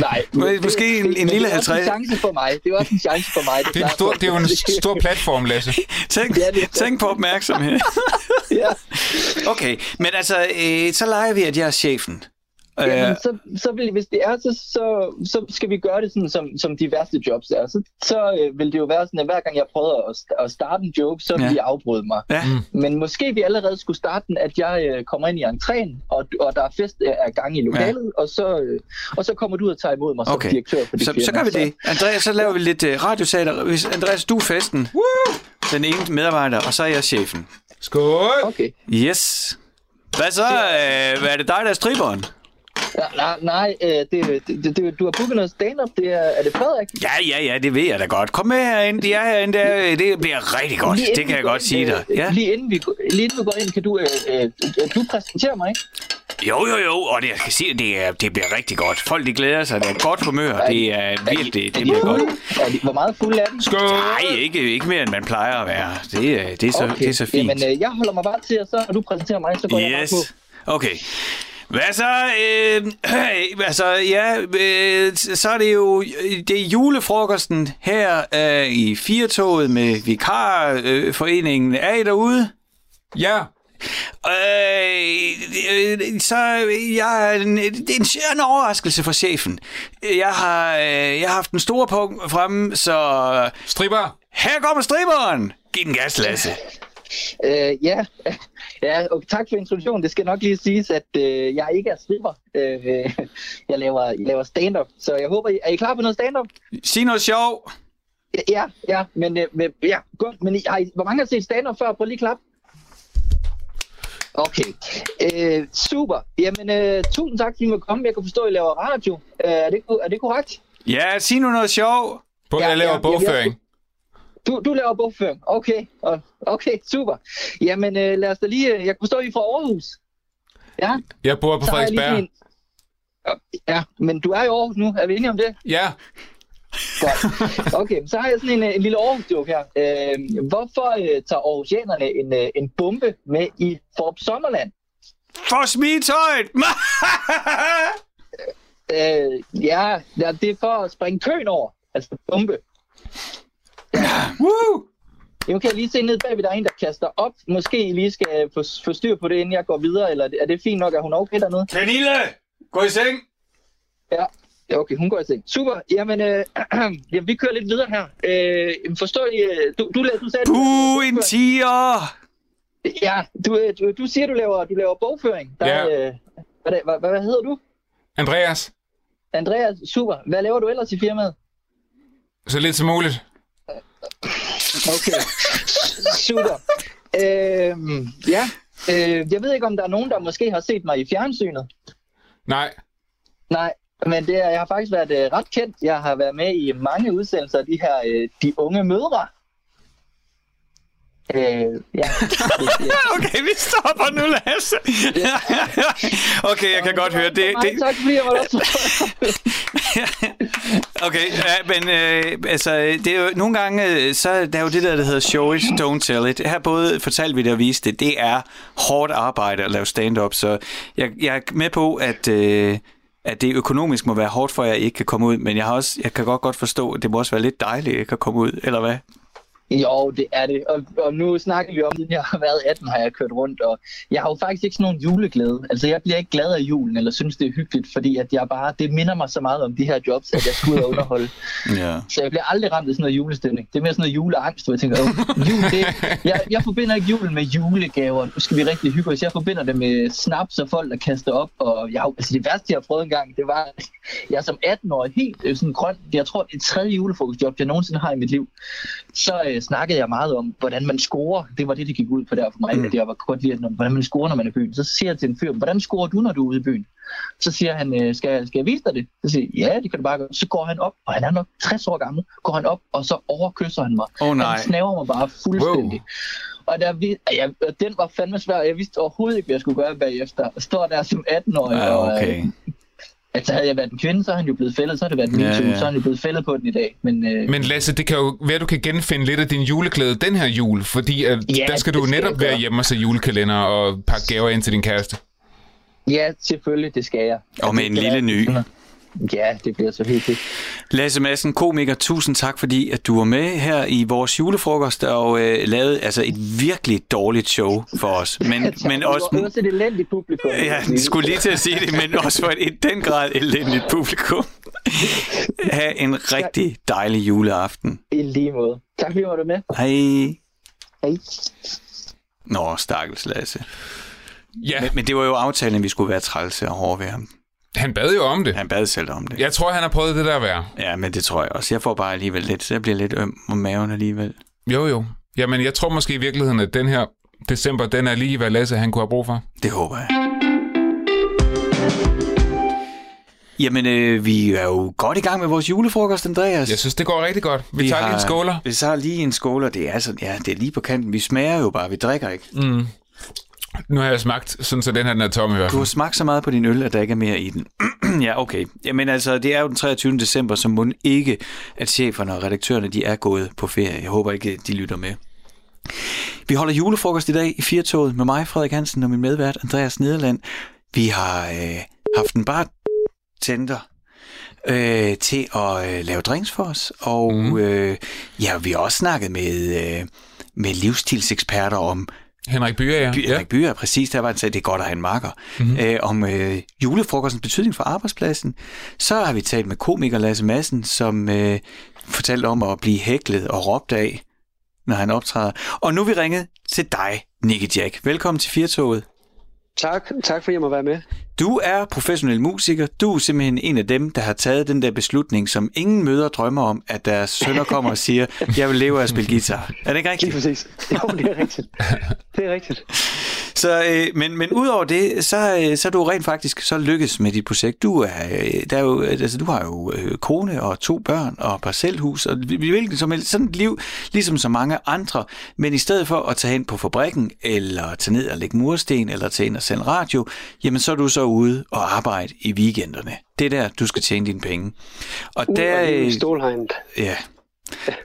nej, nej. Måske en, en lille 50... Det er også en chance for mig. Det er også en chance for mig. Det, det, er, stor, det er jo en <laughs> stor platform, Lasse. tænk, ja, det tænk på opmærksomhed. <laughs> ja. Okay, men altså, øh, så leger vi, at jeg er chefen. Jamen, øh, så, så vil, hvis det er, så, så, så skal vi gøre det sådan, som, som de værste jobs er. Så, så øh, vil det jo være sådan, at hver gang jeg prøver at, at starte en joke, så vil ja. de afbryde mig. Ja. Mm. Men måske vi allerede skulle starte den, at jeg øh, kommer ind i entréen, og, og der er fest er gang i lokalet, ja. og, så, øh, og så kommer du og tager imod mig okay. som direktør for det så, firma. Så gør vi det. Andreas, så laver vi lidt uh, radiosater. Hvis Andreas, du er festen. Woo! Den ene medarbejder, og så er jeg chefen. Skål! Okay. Yes. Hvad så? Øh, hvad er det dig, der er striberen? Nej, nej øh, det, det, det, du har booket noget stand-up. Det er, er det Frederik? Ja, ja, ja, det ved jeg da godt. Kom med herind. De er herinde. Der. Det bliver rigtig godt. Lige det kan jeg godt ind, sige dig. Ja. Lige, inden vi, lige inden vi går ind, kan du, øh, øh, du præsentere mig, ikke? Jo, jo, jo, og det, jeg kan sige, det, er, det bliver rigtig godt. Folk de glæder sig, det er godt humør, er det er virkelig, det, det bliver godt. Er de, hvor meget fuld er den? Skål! Nej, ikke, ikke mere, end man plejer at være. Det, det, er, så, okay. det er så fint. Jamen, øh, jeg holder mig bare til, og så når du præsenterer mig, så går yes. jeg bare på. Okay. Hvad så? Øh, <clears throat> øh, altså, ja, øh, så er det jo det er julefrokosten her øh, i Firtoget med Vikarforeningen. Øh, er I derude? Ja. Øh, så jeg, det er en, en overraskelse for chefen. Jeg har, øh, jeg har haft en stor punkt fremme, så... Stripper! Her kommer stripperen! Giv den gas, Lasse. Øh, ja, ja og tak for introduktionen. Det skal nok lige siges, at øh, jeg ikke er stripper. Øh, jeg laver, jeg laver stand-up, så jeg håber, er I klar på noget stand-up? Sig noget sjov. Ja, ja, men, øh, ja, godt. Men har I, hvor mange har set stand-up før? Prøv lige klap. Okay, øh, super. Jamen, øh, tusind tak, fordi I må komme. Jeg kan forstå, at I laver radio. Øh, er, det, er det korrekt? Ja, sig nu noget sjov. På, ja, jeg laver ja, bogføring. Du, du laver bogføring. Okay, okay, super. Jamen, øh, lad os da lige... Øh, jeg kan forstå, at I er fra Aarhus. Ja? Jeg bor på Frederiksberg. En... Ja, men du er i Aarhus nu. Er vi enige om det? Ja. Godt. Okay, så har jeg sådan en, øh, en lille Aarhus-joke her. Øh, hvorfor øh, tager Aarhusianerne en, øh, en bombe med i Forb Sommerland? For smitøjet! øh, ja, det er for at springe køen over. Altså bombe. <coughs> Woo! Jamen, kan jeg lige se ned bagved, der er en, der kaster op. Måske I lige skal få, få styr på det, inden jeg går videre, eller er det fint nok, at hun er okay dernede? Pernille! Gå i seng! Ja, ja okay, hun går i seng. Super, jamen, øh, <clears throat> jamen vi kører lidt videre her. Øh, forstår I, øh, du, du, du sagde... Puh, en tiger! Ja, du, øh, du, du siger, du laver, du laver bogføring. Der, Ja. øh, hvad, hvad, hvad, hvad hedder du? Andreas, Andreas, super. Hvad laver du ellers i firmaet? så lidt som muligt. Okay, super. Øhm, ja, øh, jeg ved ikke, om der er nogen, der måske har set mig i fjernsynet. Nej, Nej, men det er, jeg har faktisk været øh, ret kendt. Jeg har været med i mange udsendelser af de her øh, De Unge Mødre. Øh, ja. <laughs> Okay, vi stopper nu, Lasse. <laughs> okay, jeg kan godt høre. Det, det, Tak fordi jeg var der. <laughs> Okay, ja, men øh, altså, det er jo nogle gange, øh, så der er jo det der, der hedder show it, don't tell it. Her både fortalte vi det og viste det. Det er hårdt arbejde at lave stand-up, så jeg, jeg er med på, at, øh, at det økonomisk må være hårdt for, at jeg ikke kan komme ud, men jeg, har også, jeg kan godt godt forstå, at det må også være lidt dejligt, at jeg kan komme ud, eller hvad? Jo, det er det. Og, og nu snakker vi om, at jeg har været 18, har jeg kørt rundt, og jeg har jo faktisk ikke sådan nogen juleglæde. Altså, jeg bliver ikke glad af julen, eller synes, det er hyggeligt, fordi at jeg bare, det minder mig så meget om de her jobs, at jeg ud og underholde. <laughs> Ja. Så jeg bliver aldrig ramt af sådan noget julestemning. Det er mere sådan noget juleangst, hvor jeg tænker, oh, jul, det, jeg, jeg forbinder ikke julen med julegaver. Nu skal vi rigtig hygge os. Jeg forbinder det med snaps og folk, der kaster op. Og jeg, altså det værste, jeg har prøvet engang, det var, at jeg som 18-årig helt øh, sådan grøn, jeg tror, det er tredje julefrokostjob, jeg nogensinde har i mit liv. Så øh, snakkede jeg meget om, hvordan man scorer. Det var det, det gik ud på der for mig, mm. at jeg var godt lide, at, hvordan man scorer, når man er i byen. Så siger jeg til en fyr, hvordan scorer du, når du er ude i byen? Så siger han, øh, skal, jeg- skal jeg vise dig det? Så siger jeg, ja, det kan du bare gøre. Så går han op, og han er nok 60 år gammel, går han op, og så overkysser han mig. Åh, nej. Han snaver mig bare fuldstændig. Og der, ja, den var fandme svær. Jeg vidste overhovedet ikke, hvad jeg skulle gøre bagefter. Jeg står der som 18-årig, Ja, og okay. øh, altså, havde jeg været en kvinde, så er han jo blevet fældet. Så har det været en Ja, ja, ja. så er han jo blevet fældet på den i dag. Men, øh, men Lasse, det kan jo være, du kan genfinde lidt af din juleklæde den her jul, fordi at Ja, der skal du skal netop være hjemme og se julekalender og pakke gaver ind til din kæreste. ja, selvfølgelig, det skal jeg. Og med en lille ny. Ja, det bliver så hyggeligt. Lasse Madsen, komiker, tusind tak, fordi at du var med her i vores julefrokost og øh, lavede altså et virkelig dårligt show for os. <laughs> Men, men det var også... også et elendigt publikum. Ja, jeg skulle lige til at sige det, men også for et i den grad elendigt publikum. <laughs> Ha' en rigtig dejlig juleaften. I lige måde. Tak fordi du var med. Hej. Hej. Nå, stakkels Lasse. Ja, Men, men det var jo aftalen, at vi skulle være trælse og hårde ved ham. Han bad jo om det. Han bad selv om det. Jeg tror, han har prøvet det der værd. Ja, men det tror jeg også. Jeg får bare alligevel lidt, så jeg bliver lidt øm om maven alligevel. Jo, jo. Jamen, jeg tror måske i virkeligheden, at den her december, den er lige, hvad Lasse han kunne have brug for. Det håber jeg. Jamen, øh, vi er jo godt i gang med vores julefrokost, Andreas. Jeg synes, det går rigtig godt. Vi, vi tager lige en skåler. Vi tager lige en skåler. Det er, sådan, ja, det er lige på kanten. Vi smager jo bare, vi drikker ikke. Mm. Nu har jeg smagt, sådan så den her den er tom i hvert Du har fald. smagt så meget på din øl, at der ikke er mere i den. <clears throat> ja, okay. Jamen altså, det er jo den 23. december, så må ikke, at cheferne og redaktørerne, de er gået på ferie. Jeg håber ikke, de lytter med. Vi holder julefrokost i dag i Firtoget med mig, Frederik Hansen, og min medvært, Andreas Nederland. Vi har øh, haft en bartender øh, til at øh, lave drinks for os, og mm. øh, ja, vi har også snakket med, øh, med livsstilseksperter om Henrik Byer, ja. By, Henrik Byer, præcis der var han sagde, det er godt at have en makker, mm-hmm. øh, om øh, julefrokostens betydning for arbejdspladsen. Så har vi talt med komiker Lasse Madsen, som øh, fortalte om at blive hæklet og råbt af, når han optræder. Og nu er vi ringet til dig, Nicky Jack. Velkommen til Firtoget. Tak, tak for at jeg må være med. Du er professionel musiker. Du er simpelthen en af dem, der har taget den der beslutning, som ingen møder drømmer om, at deres sønner kommer og siger, jeg vil leve af at spille guitar. Er det ikke Lige rigtigt? præcis. Jo, det er rigtigt. Det er rigtigt. Så, øh, men, men udover det, så, øh, så er du rent faktisk så lykkes med dit projekt. Du, er, øh, der er jo, altså, du har jo øh, kone og to børn og parcelhus, og vi- hvilket som helst, sådan et liv, ligesom så mange andre. Men i stedet for at tage hen på fabrikken, eller tage ned og lægge mursten, eller tage ind og sende radio, jamen så er du så ude og arbejde i weekenderne. Det er der, du skal tjene dine penge. Og Uh, der, er øh, stålhegnet. Ja.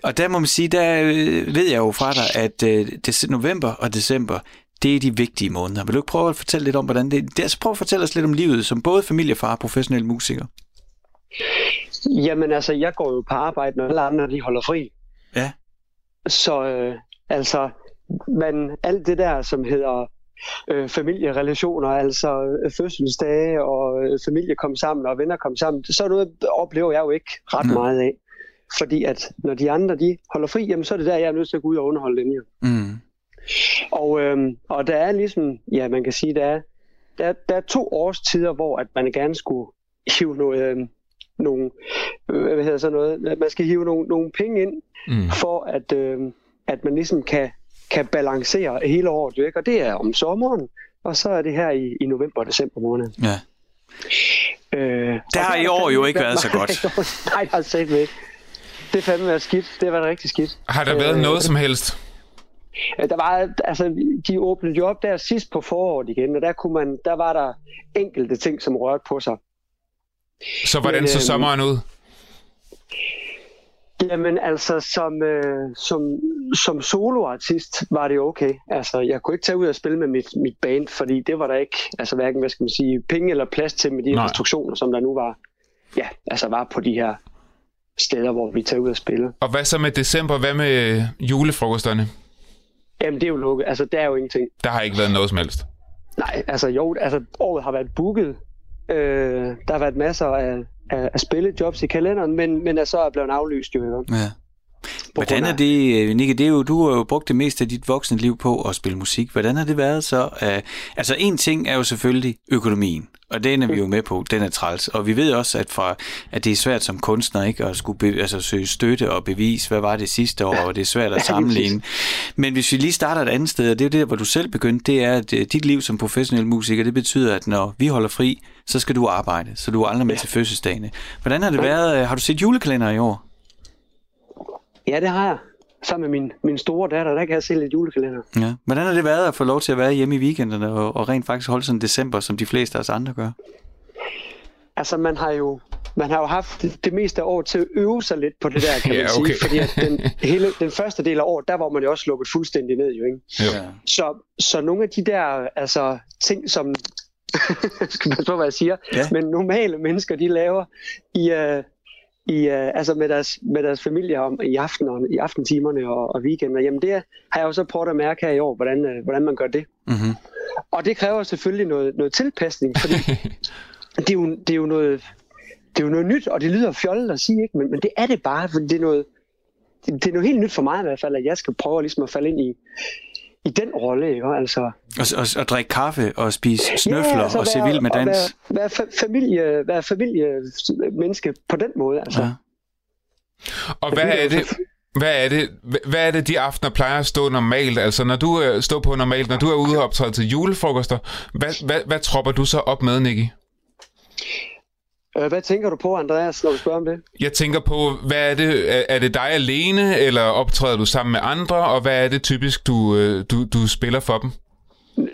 Og der må man sige, der øh, ved jeg jo fra dig, at øh, november og december, det er de vigtige måneder. Vil du ikke prøve at fortælle lidt om, hvordan det, er? Så prøv at fortælle os lidt om livet som både familiefar og professionel musiker. Jamen altså, jeg går jo på arbejde, når alle andre de holder fri. Ja. så øh, altså, man, alt det der, som hedder øh, familierelationer, altså øh, fødselsdage og øh, familie kom sammen og venner kom sammen, så noget oplever jeg jo ikke ret Mm. meget af. Fordi at når de andre de holder fri, jamen, så er det der, jeg er nødt til at gå ud og underholde dem. Jo. Mm. Og, øhm, og der er ligesom, ja man kan sige, der er, der, er- der er to årstider, hvor at man gerne skulle hive noget, øhm, nogle, øh, hvad hedder så noget, man skal hive nogle, nogle penge ind, Mm. for at, øhm, at man ligesom kan, kan balancere hele året, ikke? og det er om sommeren, og så er det her i, i november og december måned. Ja. Øh, Det har i er år jo ikke været- været så godt. Nej, det har sagt ikke. Det er fandme været skidt. Det har været rigtig skidt. Har der været Øh, noget som helst? Ja, Der var, altså, de åbnede jo op der sidst på foråret igen, og der, kunne man, der var der enkelte ting, som rørte på sig. Så hvordan men, så øhm, sommeren ud? Jamen altså, som, øh, som, som soloartist var det okay. Altså, jeg kunne ikke tage ud og spille med mit, mit band, fordi det var der ikke, altså hverken, hvad skal man sige, penge eller plads til med de Nej. restriktioner, som der nu var, ja, altså var på de her steder, hvor vi tager ud og spiller. Og hvad så med december? Hvad med julefrokosterne? Jamen, det er jo lukket. Altså, der er jo ingenting. Der har ikke været noget som helst. Nej, altså jo, altså året har været booket. Øh, der har været masser af, af, af spillejobs i kalenderen, men, men er så er blevet aflyst jo. ikke? Ja. Hvordan er det, øh, Nikke, det er jo, du har jo brugt det meste af dit voksne liv på at spille musik. Hvordan har det været så? Uh, altså en ting er jo selvfølgelig økonomien, og den er vi jo med på, den er træls. Og vi ved også, at, fra, at det er svært som kunstner ikke at skulle be, altså, søge støtte og bevis, hvad var det sidste år, og det er svært at sammenligne. Men hvis vi lige starter et andet sted, og det er jo det, hvor du selv begyndte, det er, at øh, dit liv som professionel musiker, det betyder, at når vi holder fri, så skal du arbejde, så du er aldrig med til fødselsdagene. Hvordan har det været? øh, Har du set julekalender i år? Ja, det har jeg. Sammen med min, min store datter, der kan jeg se lidt julekalender. Ja. Hvordan har det været at få lov til at være hjemme i weekenderne og, og rent faktisk holde sådan en december, som de fleste af os andre gør? Altså, man har jo, man har jo haft det, det meste af året til at øve sig lidt på det der, kan Ja, man sige. okay. Fordi at den, hele, den første del af året, der var man jo også lukket fuldstændig ned, jo, ikke? Ja. Så, så nogle af de der altså, ting, som <laughs> skal man så, hvad jeg siger, Ja. men normale mennesker, de laver i, uh, i, uh, altså med deres, med deres familie om, i, aften og, i aftentimerne og, og weekender, jamen det har jeg jo så prøvet at mærke her i år, hvordan, uh, hvordan man gør det. Mm-hmm. Og det kræver selvfølgelig noget, noget tilpasning, fordi <laughs> det, er jo, det, er jo noget, det er jo noget nyt, og det lyder fjollet at sige, ikke? Men, men det er det bare, for det er noget, det, det er noget helt nyt for mig i hvert fald, at jeg skal prøve ligesom at falde ind i, i den rolle, ikke? Altså, Og, og, og drikke kaffe og spise snøfler altså og se vild med dans. Være, være, fa- familie, være familiemenneske på den måde, altså. Ja. Og hvad er det, hvad er det, hvad er det, de aftener plejer at stå normalt? Altså, når du øh, står på normalt, når du er ude og optræde til julefrokoster, hvad, hvad, hvad tropper du så op med, Nicky? Øh, hvad tænker du på, Andreas, når du spørger om det? Jeg tænker på, hvad er det, er, er det dig alene, eller optræder du sammen med andre, og hvad er det typisk, du, øh, du, du spiller for dem?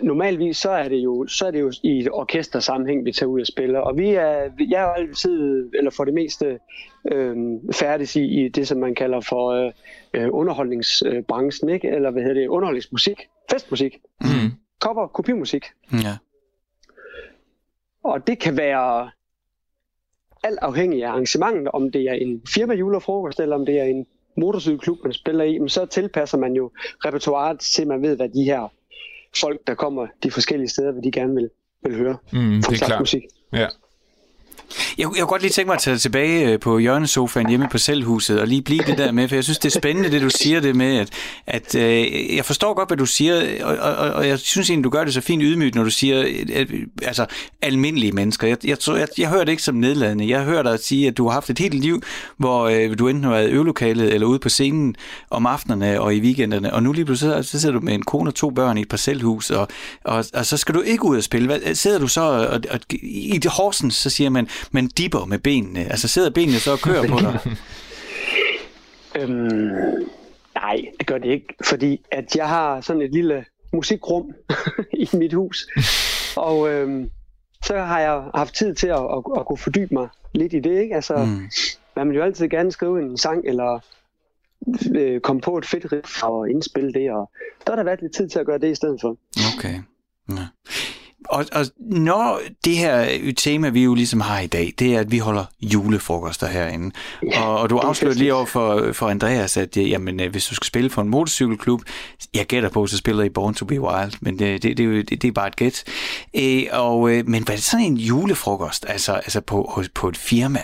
Normalvis så er det jo så er det jo i et orkestersammenhæng vi tager ud og spiller og vi er jeg er altid eller for det meste øh, færdig i, i det som man kalder for øh, øh, underholdningsbranchen ikke eller hvad hedder det underholdningsmusik festmusik Mm. cover kopimusik Ja. og det kan være alt afhængig af arrangementet om det er en firma julefrokost eller om det er en motorcykelklub man spiller i men så tilpasser man jo repertoireet til at man ved hvad de her folk der kommer de forskellige steder hvad de gerne vil, vil høre Mm, det er klart. musik. Ja. Jeg, jeg kunne godt lige tænke mig at tage tilbage øh, på hjørnesofaen hjemme på selvhuset og lige blive det der med, for jeg synes, det er spændende, det du siger det med, at, at øh, jeg forstår godt, hvad du siger, og, og, og jeg synes egentlig, du gør det så fint ydmygt, når du siger, at, altså almindelige mennesker. Jeg, jeg, jeg, jeg hører det ikke som nedladende. Jeg hører dig sige, at du har haft et helt liv, hvor øh, du enten har været i øvelokalet eller ude på scenen om aftenerne og i weekenderne, og nu lige pludselig så sidder du med en kone og to børn i et parcelhus, og, og, og så skal du ikke ud og spille. Hvad, sidder du så og, og, og i det Horsens, så siger man, man dipper med benene. Altså sidder benene så og kører på dig? Øhm, nej, det gør det ikke, fordi at jeg har sådan et lille musikrum <laughs> i mit hus, og øhm, så har jeg haft tid til at, at, at kunne fordybe mig lidt i det, ikke? Altså, mm. man vil jo altid gerne skrive en sang, eller øh, komme på et fedt riff og indspille det, og der har der været lidt tid til at gøre det i stedet for. Okay. Ja. Og, og når det her tema, vi jo ligesom har i dag, det er, at vi holder julefrokoster herinde. Ja, og, og du afslørede lige over for, for Andreas, at jamen, øh, hvis du skal spille for en motorcykelklub, jeg gætter på, så spiller I Born to be Wild, men det, det, det, det, det er bare et gæt. Øh, og, øh, men hvad er det sådan en julefrokost, altså, altså på, på et firma?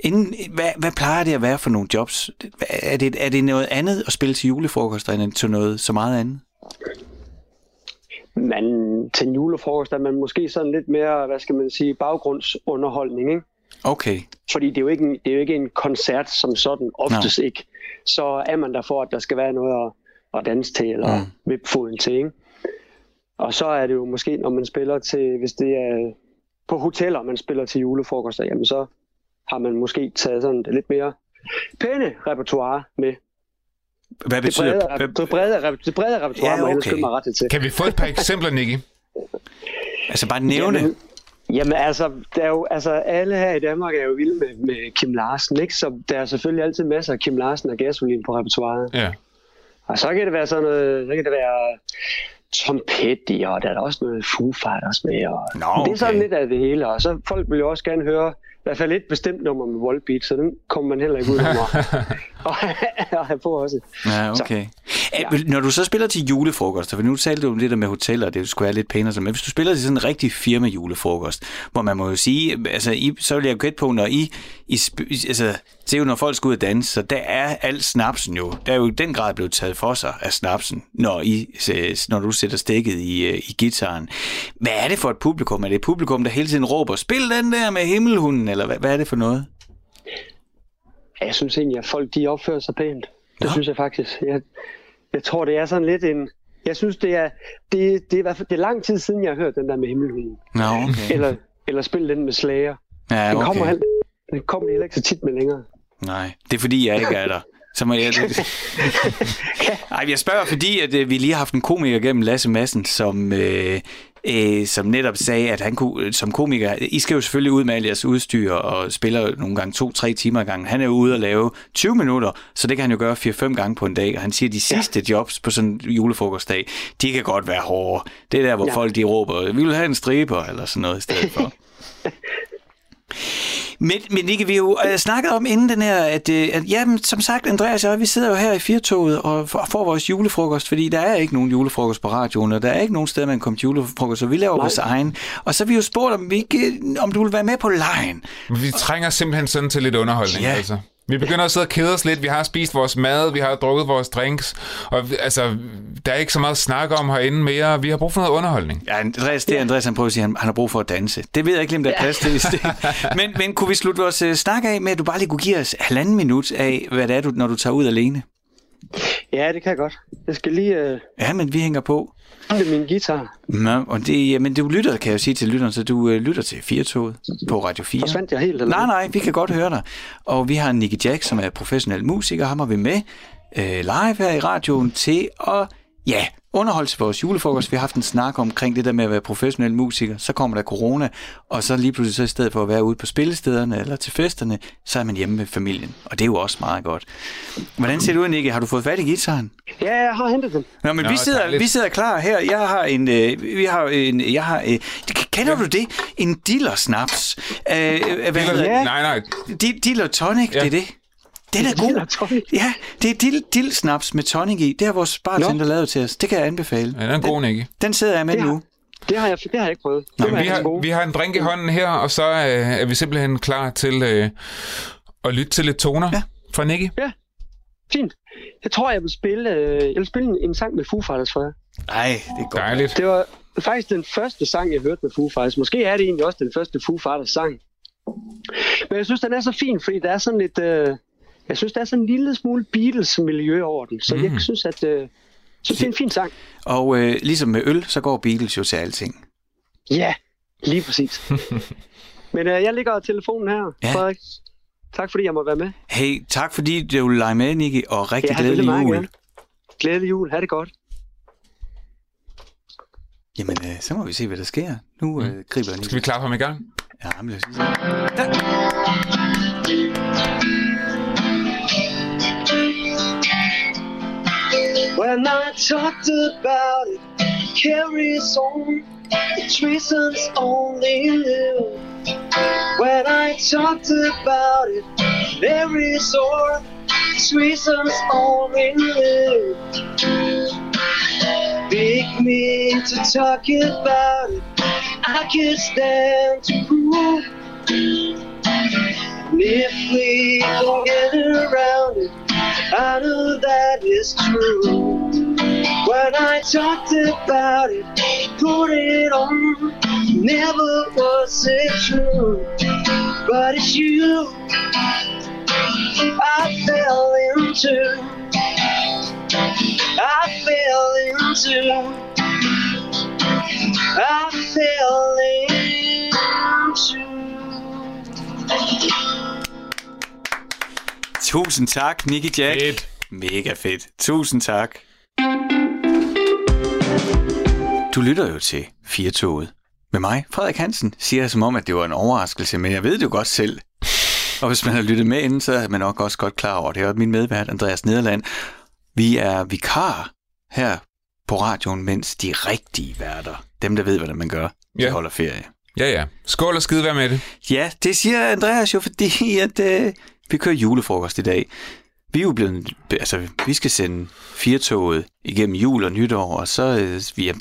Inden, hvad, hvad plejer det at være for nogle jobs? Er det, er det noget andet at spille til julefrokoster, end til noget så meget andet? Man, til en julefrokost er man måske sådan lidt mere, hvad skal man sige, baggrundsunderholdning, ikke? Okay. Fordi det er, jo ikke en, det er jo ikke en koncert som sådan, oftest no. ikke. Så er man der for, at der skal være noget at, at danse til, eller mm. vippe foden til, ikke? Og så er det jo måske, når man spiller til, hvis det er på hoteller, man spiller til julefrokoster, jamen så har man måske taget sådan lidt mere pæne repertoire med. Hvad betyder det? Brede, det brede, det brede repertoire, ja, okay. må mig ret til. Kan vi få et par eksempler, Nicky? altså bare nævne. Jamen, jamen altså, der er jo, altså, alle her i Danmark er jo vilde med, med Kim Larsen, ikke? Så der er selvfølgelig altid masser af Kim Larsen og gasolin på repertoireet. Ja. Og så kan det være sådan noget, så kan det være Tom Petty, og der er der også noget Foo Fighters med. Og Nå, okay. Det er sådan lidt af det hele, og så folk vil jo også gerne høre hvert fald et bestemt nummer med Volbeat, så den kommer man heller ikke ud af <laughs> <laughs> og, og have på også. Ja, okay. Så, ja. Når du så spiller til julefrokoster, for nu talte du om det der med hoteller, det skulle være lidt pænere, men hvis du spiller til sådan en rigtig firma julefrokost, hvor man må jo sige, altså I, så vil jeg gætte på, når I, I altså, det er jo når folk skal ud og danse, så der er al snapsen jo, der er jo i den grad blevet taget for sig af snapsen, når, I, når du sætter stikket i, øh, i gitaren. Hvad er det for et publikum? Er det et publikum, der hele tiden råber, spil den der med himmelhunden, eller hvad, hvad er det for noget? Jeg synes egentlig, at folk de opfører sig pænt. Det ja. synes jeg faktisk. Jeg, jeg tror, det er sådan lidt en... Jeg synes, det er, det, det, er, det er lang tid siden, jeg har hørt den der med himmelhunden. Nå, okay. Eller, eller spille den med slager. Ja, okay. Den kommer, den kommer heller ikke så tit med længere. Nej, det er fordi, jeg ikke er der. Så må jeg... <laughs> Ej, jeg spørger, fordi at, øh, vi lige har haft en komiker gennem Lasse Madsen, som, øh, øh, som netop sagde, at han kunne, som komiker, I skal jo selvfølgelig ud med al jeres udstyr og spiller nogle gange to-tre timer ad gangen. Han er jo ude og lave 20 minutter, så det kan han jo gøre 4-5 gange på en dag. Og han siger, at de sidste ja. jobs på sådan en julefrokostdag, de kan godt være hårde. Det er der, hvor ja. folk de råber, vi vil have en striber eller sådan noget i stedet for. <laughs> Men, men ikke, vi jo uh, snakket om inden den her, at, uh, at jamen, som sagt, Andreas og jeg, vi sidder jo her i Firtoget og får vores julefrokost, fordi der er ikke nogen julefrokost på radioen, og der er ikke nogen steder, man kommer til julefrokost, så vi laver vores egen. Og så har vi jo spurgt, om, vi ikke, om du vil være med på lejen. Vi trænger simpelthen sådan til lidt underholdning, ja. altså. Vi begynder at sidde og kede os lidt. Vi har spist vores mad, vi har drukket vores drinks, og altså, der er ikke så meget at snakke om herinde mere. Vi har brug for noget underholdning. Ja, Andreas, det er Andreas, han prøver at sige, han, han har brug for at danse. Det ved jeg ikke, om der er plads til. <laughs> men, men kunne vi slutte vores uh, snak af med, at du bare lige kunne give os halvanden minut af, hvad det er, du, når du tager ud alene? Ja, det kan jeg godt. Jeg skal lige... Uh... Ja, men vi hænger på. Det er min guitar. Nå, og det, jamen, du lytter, kan jeg jo sige til lytteren, så du uh, lytter til Firtoget på Radio 4. Forsvandt jeg helt? Eller nej, nej, vi kan godt høre dig. Og vi har Nicky Jack, som er professionel musiker, ham har vi med uh, live her i radioen til at, ja, underholdt til vores julefrokost. Vi har haft en snak omkring det der med at være professionel musiker. Så kommer der corona, og så lige pludselig så i stedet for at være ude på spillestederne eller til festerne, så er man hjemme med familien. Og det er jo også meget godt. Hvordan ser det ud, Nicky? Har du fået fat i gitaren? Ja, jeg har hentet den. Nå, men Nå, vi, sidder, vi sidder klar her. Jeg har en... Øh, vi har en jeg har, øh, kender ja. du det? En diller-snaps. Øh, hvad diller, ja. Nej, nej. Diller tonic, ja. det er det. Den er god. Ja, det er dill, dill snaps med tonic i. Det har vores bartender lavet til os. Det kan jeg anbefale. Ja, den er god, Nicky. Den sidder jeg med det nu. Det har jeg, det har jeg ikke prøvet. Nå, vi, har, vi har en drink i hånden her, og så øh, er vi simpelthen klar til øh, at lytte til lidt toner ja. fra Nicky. Ja, fint. Jeg tror, jeg vil spille, øh, jeg vil spille en, en sang med Foo Fighters for jer. Nej, det er godt. Dejligt. Det var faktisk den første sang, jeg hørte med Foo Fighters. Måske er det egentlig også den første Foo Fighters sang. Men jeg synes, den er så fin, fordi der er sådan lidt... Øh, jeg synes, der er sådan en lille smule Beatles-miljø over den, så mm. jeg synes, at øh, synes, det er en fin sang. Og øh, ligesom med øl, så går Beatles jo til alting. Ja, lige præcis. <laughs> Men øh, jeg ligger telefonen her, ja. Frederik. Tak fordi jeg må være med. Hey, tak fordi du vil lege med, Nicky, og rigtig ja, glædelig jul. Gerne. Glædelig jul. Ha' det godt. Jamen, øh, så må vi se, hvad der sker. Nu øh, mm. griber jeg Skal vi klappe ham i gang? Ja, men lad os lige talked about it, carries on. It's reasons only you. When I talked about it, every resort. It's reasons only you. Pick me to talk about it. I could stand to prove. And if we don't get around it, I know that is true. When I talked about it, put it on, never was it true. But it's you I fell into. I fell into. I fell into. Tusind tak, Nicky Jack. Fedt. Mega fedt. Tusind tak. Du lytter jo til Firtoget. Med mig, Frederik Hansen, siger jeg som om, at det var en overraskelse, men jeg ved det jo godt selv. Og hvis man har lyttet med inden, så er man nok også godt klar over det. Og min medvært, Andreas Nederland, vi er vikar her på radioen, mens de rigtige værter, dem der ved, hvad man gør, de Ja. holder ferie. Ja, ja. Skål og skide være med det. Ja, det siger Andreas jo, fordi at, øh, vi kører julefrokost i dag. Vi er jo blevet, altså, vi skal sende firetoget igennem jul og nytår, og så, øh, vi er,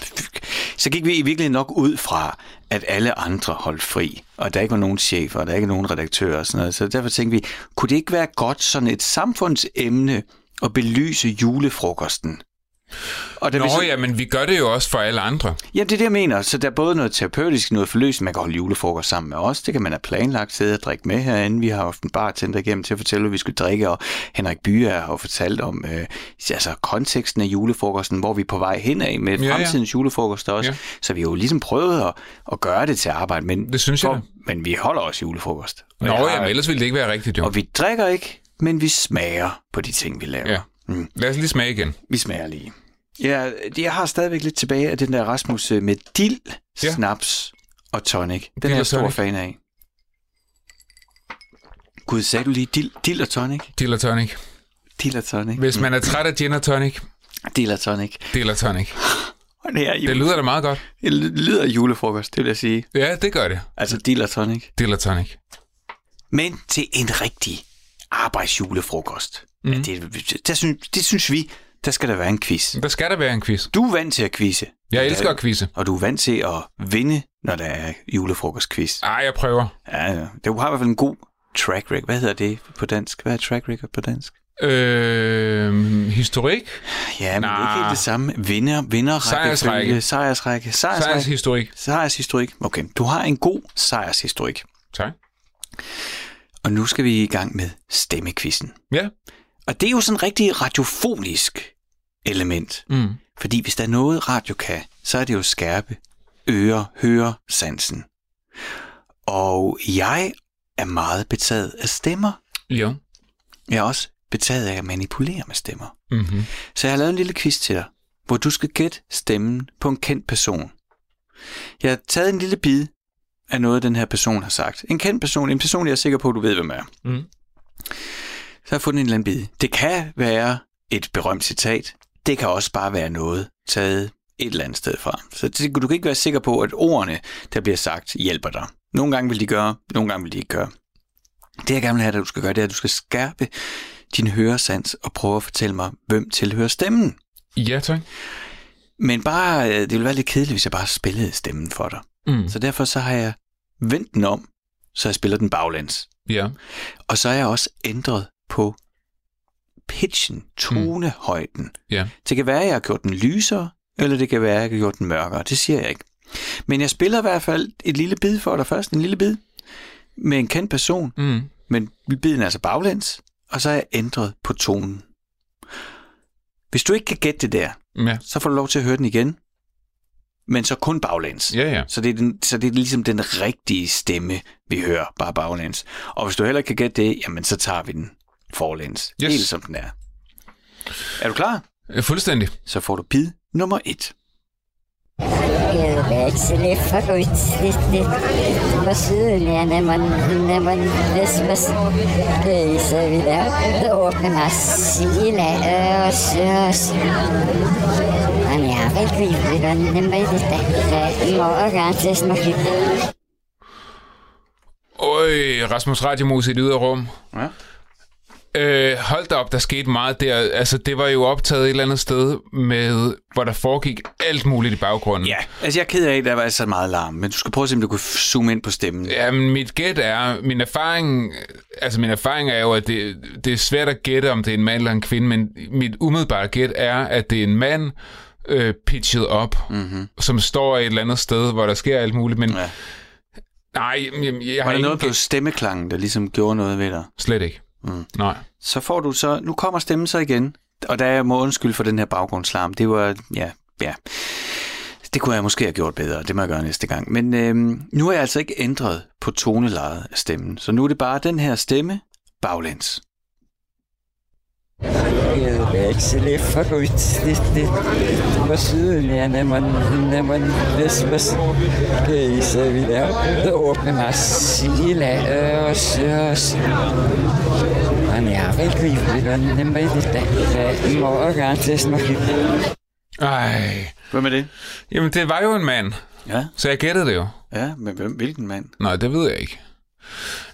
så gik vi i virkeligheden nok ud fra, at alle andre holdt fri, og der ikke var nogen chefer, og der ikke var nogen redaktører og sådan noget. Så derfor tænkte vi, kunne det ikke være godt sådan et samfundsemne at belyse julefrokosten? Og da Nå vi så, ja, men vi gør det jo også for alle andre. Ja, det er det, jeg mener. Så der er både noget terapeutisk, noget forløsende. Man kan holde julefrokost sammen med os. Det kan man have planlagt, sidde og drikke med herinde. Vi har haft en bartender igennem til at fortælle, hvad vi skulle drikke, og Henrik Byer har fortalt om øh, altså, konteksten af julefrokosten, hvor vi er på vej hen af med Ja, ja. fremtidens julefrokost også. Ja. Så vi har jo ligesom prøvet at, at gøre det til arbejde, men, Det synes jeg da. men vi holder også julefrokost. Nå har- ja, men ellers ville det ikke være rigtigt jo. Og vi drikker ikke, men vi smager på de ting, vi laver. Ja. Mm. Lad os lige smage igen. Vi smager lige. Ja, jeg har stadigvæk lidt tilbage af den der Rasmus øh, med dild, Ja. snaps og tonic. Den Dild er jeg stor fan af. Gud, sagde du lige dild, dild og tonic? Dill og tonic. Dild og tonic. Hvis man er træt af gin og tonic, Dild og tonic. dill og tonic. Det, er Det lyder da meget godt. det lyder julefrokost, det vil jeg sige. Ja, det gør det. Altså dild og tonic. Dill og tonic. Men til en rigtig arbejdsjulefrokost. Mm. Ja, det, der synes, det synes vi, der skal der være en quiz. Der skal der være en quiz. Du er vant til at quizze. Jeg elsker at quizze. Og du er vant til at vinde, når der er julefrokostquiz. Ej, jeg prøver. Ja, ja. Du har i hvert fald en god track record. Hvad hedder det på dansk? Hvad er track record på dansk? Øh, historik. Ja, men det er Nah. ikke helt det samme. Vinder, vinder, Sejrsrække. Sejrsrække. Sejrsrække. Sejrshistorik. Sejrshistorik. Okay, du har en god sejrshistorik. Tak. Og nu skal vi i gang med stemmekvisten. Ja. Og det er jo sådan rigtig radiofonisk element. Mm. Fordi hvis der er noget radio kan, så er det jo skærpe øre, høre sansen. Og jeg er meget betaget af stemmer. Ja. Jeg er også betaget af at manipulere med stemmer. Mm-hmm. Så jeg har lavet en lille quiz til dig, hvor du skal gætte stemmen på en kendt person. Jeg har taget en lille bid af noget, den her person har sagt. En kendt person, en person, jeg er sikker på, at du ved, hvem er. Mm. Så har jeg fundet en eller anden bid. Det kan være et berømt citat. Det kan også bare være noget taget et eller andet sted fra. Så du kan ikke være sikker på, at ordene, der bliver sagt, hjælper dig. Nogle gange vil de gøre, nogle gange vil de ikke gøre. Det jeg gerne vil have, at du skal gøre, det er, at du skal skærpe din høresans og prøve at fortælle mig, hvem tilhører stemmen. Ja, tak. Men bare, øh, det ville være lidt kedeligt, hvis jeg bare spillede stemmen for dig. Mm. Så derfor så har jeg vendt den om, så jeg spiller den baglæns. Ja. Og så har jeg også ændret på pitchen, tonehøjden. Ja. Det kan være, at jeg har gjort den lysere, eller det kan være, at jeg har gjort den mørkere. Det siger jeg ikke. Men jeg spiller i hvert fald et lille bid for dig først, en lille bid, med en kendt person, Mm. men biden er altså baglæns, og så har jeg ændret på tonen. Hvis du ikke kan gætte det der, Ja. så får du lov til at høre den igen, men så kun baglæns. Ja, ja. Så det, er den, så det er ligesom den rigtige stemme, vi hører, bare baglæns. Og hvis du heller ikke kan gætte det, jamen så tager vi den forlæns. Yes. Helt som den er. Er du klar? Øh, Fuldstændig. Så får du bid nummer et. Vekseli forutslittig på Sørlandet, man, man Vespas reiser videre. Det massile og søs. Men jeg vil gripe den med dette. Morgen til snakke. Øj, Rasmus Radiomus i et yderrum. Ja. Øh, hold da op, der skete meget der. Altså, det var jo optaget et eller andet sted, med, hvor der foregik alt muligt i baggrunden. Ja, altså jeg er ked af, at der var så meget larm, men du skal prøve at se, om du kunne zoome ind på stemmen. Jamen, mit gæt er, min erfaring, altså min erfaring er jo, at det, det er svært at gætte, om det er en mand eller en kvinde, men mit umiddelbare gæt er, at det er en mand, øh, pitchet op, mm-hmm. som står et eller andet sted, hvor der sker alt muligt, men Ja. nej, jeg, jeg har Var der ingen noget på stemmeklangen, der ligesom gjorde noget ved dig? Slet ikke. Mm. Nej. Så får du så, nu kommer stemmen så igen, og der er må undskylde for den her baggrundslarm. Det var, ja, ja. Det kunne jeg måske have gjort bedre, det må jeg gøre næste gang. Men øhm, nu har jeg altså ikke ændret på tonelejet af stemmen, så nu er det bare den her stemme baglæns. Vekseli forutslittig på Sørlandet, man, når man Vespas reiser videre. Det åpner massile og søs. Men jeg vil gripe den med dette. Morgen til snakke. Ej. Hvem er det? Jamen, det var jo en mand, Ja, så jeg gættede det jo. ja, men hvem, hvilken mand? Nej, det ved jeg ikke.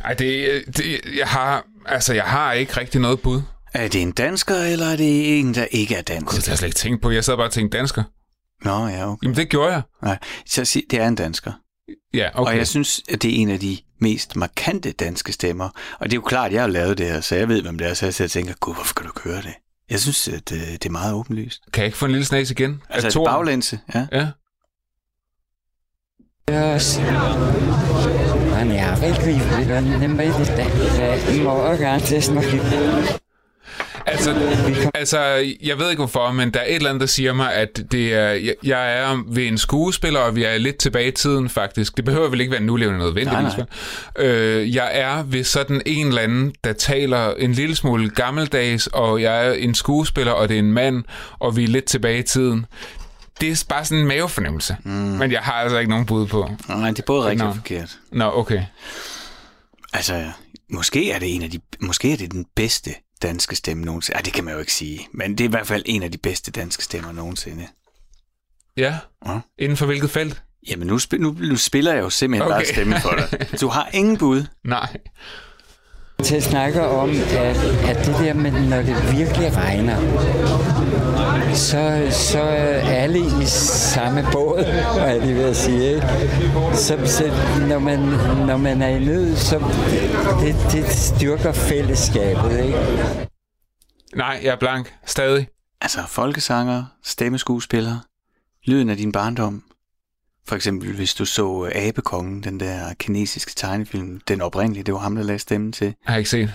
Ej, det, det, jeg har, altså, jeg har ikke rigtig noget bud. Er det en dansker, eller er det en, der ikke er dansk? Det har jeg slet ikke tænkt på. Jeg sad bare og tænkte dansker. Nå, ja, okay. Jamen, det gjorde jeg. Nej, så sig, det er en dansker. Ja, okay. Og jeg synes, at det er en af de mest markante danske stemmer. Og det er jo klart, at jeg har lavet det her, så jeg ved, hvem det er. Så jeg sidder og tænker, gud, hvorfor kan du køre det? Jeg synes, at øh, det er meget åbenlyst. Kan jeg ikke få en lille snas igen? Altså toren? baglæns, ja. Ja. Søs. Men jeg vil gribe den med dette. Morgen til snakke. Altså, altså, jeg ved ikke hvorfor, men der er et eller andet, der siger mig, at det er, jeg, jeg er ved en skuespiller, og vi er lidt tilbage i tiden faktisk. Det behøver vel ikke være nulevende nødvendigvis. Nej, vel? Øh, jeg er ved sådan en eller anden, der taler en lille smule gammeldags, og jeg er en skuespiller, og det er en mand, og vi er lidt tilbage i tiden. Det er bare sådan en mavefornemmelse. Mm. Men jeg har altså ikke nogen bud på. Nej, det er både rigtigt og forkert. Nå, okay. Altså, måske er det en af de, måske er det den bedste danske stemme nogensinde. Ej, det kan man jo ikke sige. Men det er i hvert fald en af de bedste danske stemmer nogensinde. Ja. Ja. Inden for hvilket felt? Jamen, nu, nu, nu spiller jeg jo simpelthen. Okay. bare stemme for dig. <laughs> Du har ingen bud. Nej. Til at snakke om, at, at det der med, når det virkelig regner, så, så er alle i samme båd, hvad <laughs> er det ved at sige, ikke? Så, så når, man, når man er i nød, så det, det styrker fællesskabet, ikke? Nej, jeg er blank. Stadig. Altså, folkesanger, stemmeskuespillere, lyden af din barndom. For eksempel, hvis du så øh, Abekongen, den der kinesiske tegnefilm, den oprindelige, det var ham, der lagde stemmen til. Har jeg ikke set.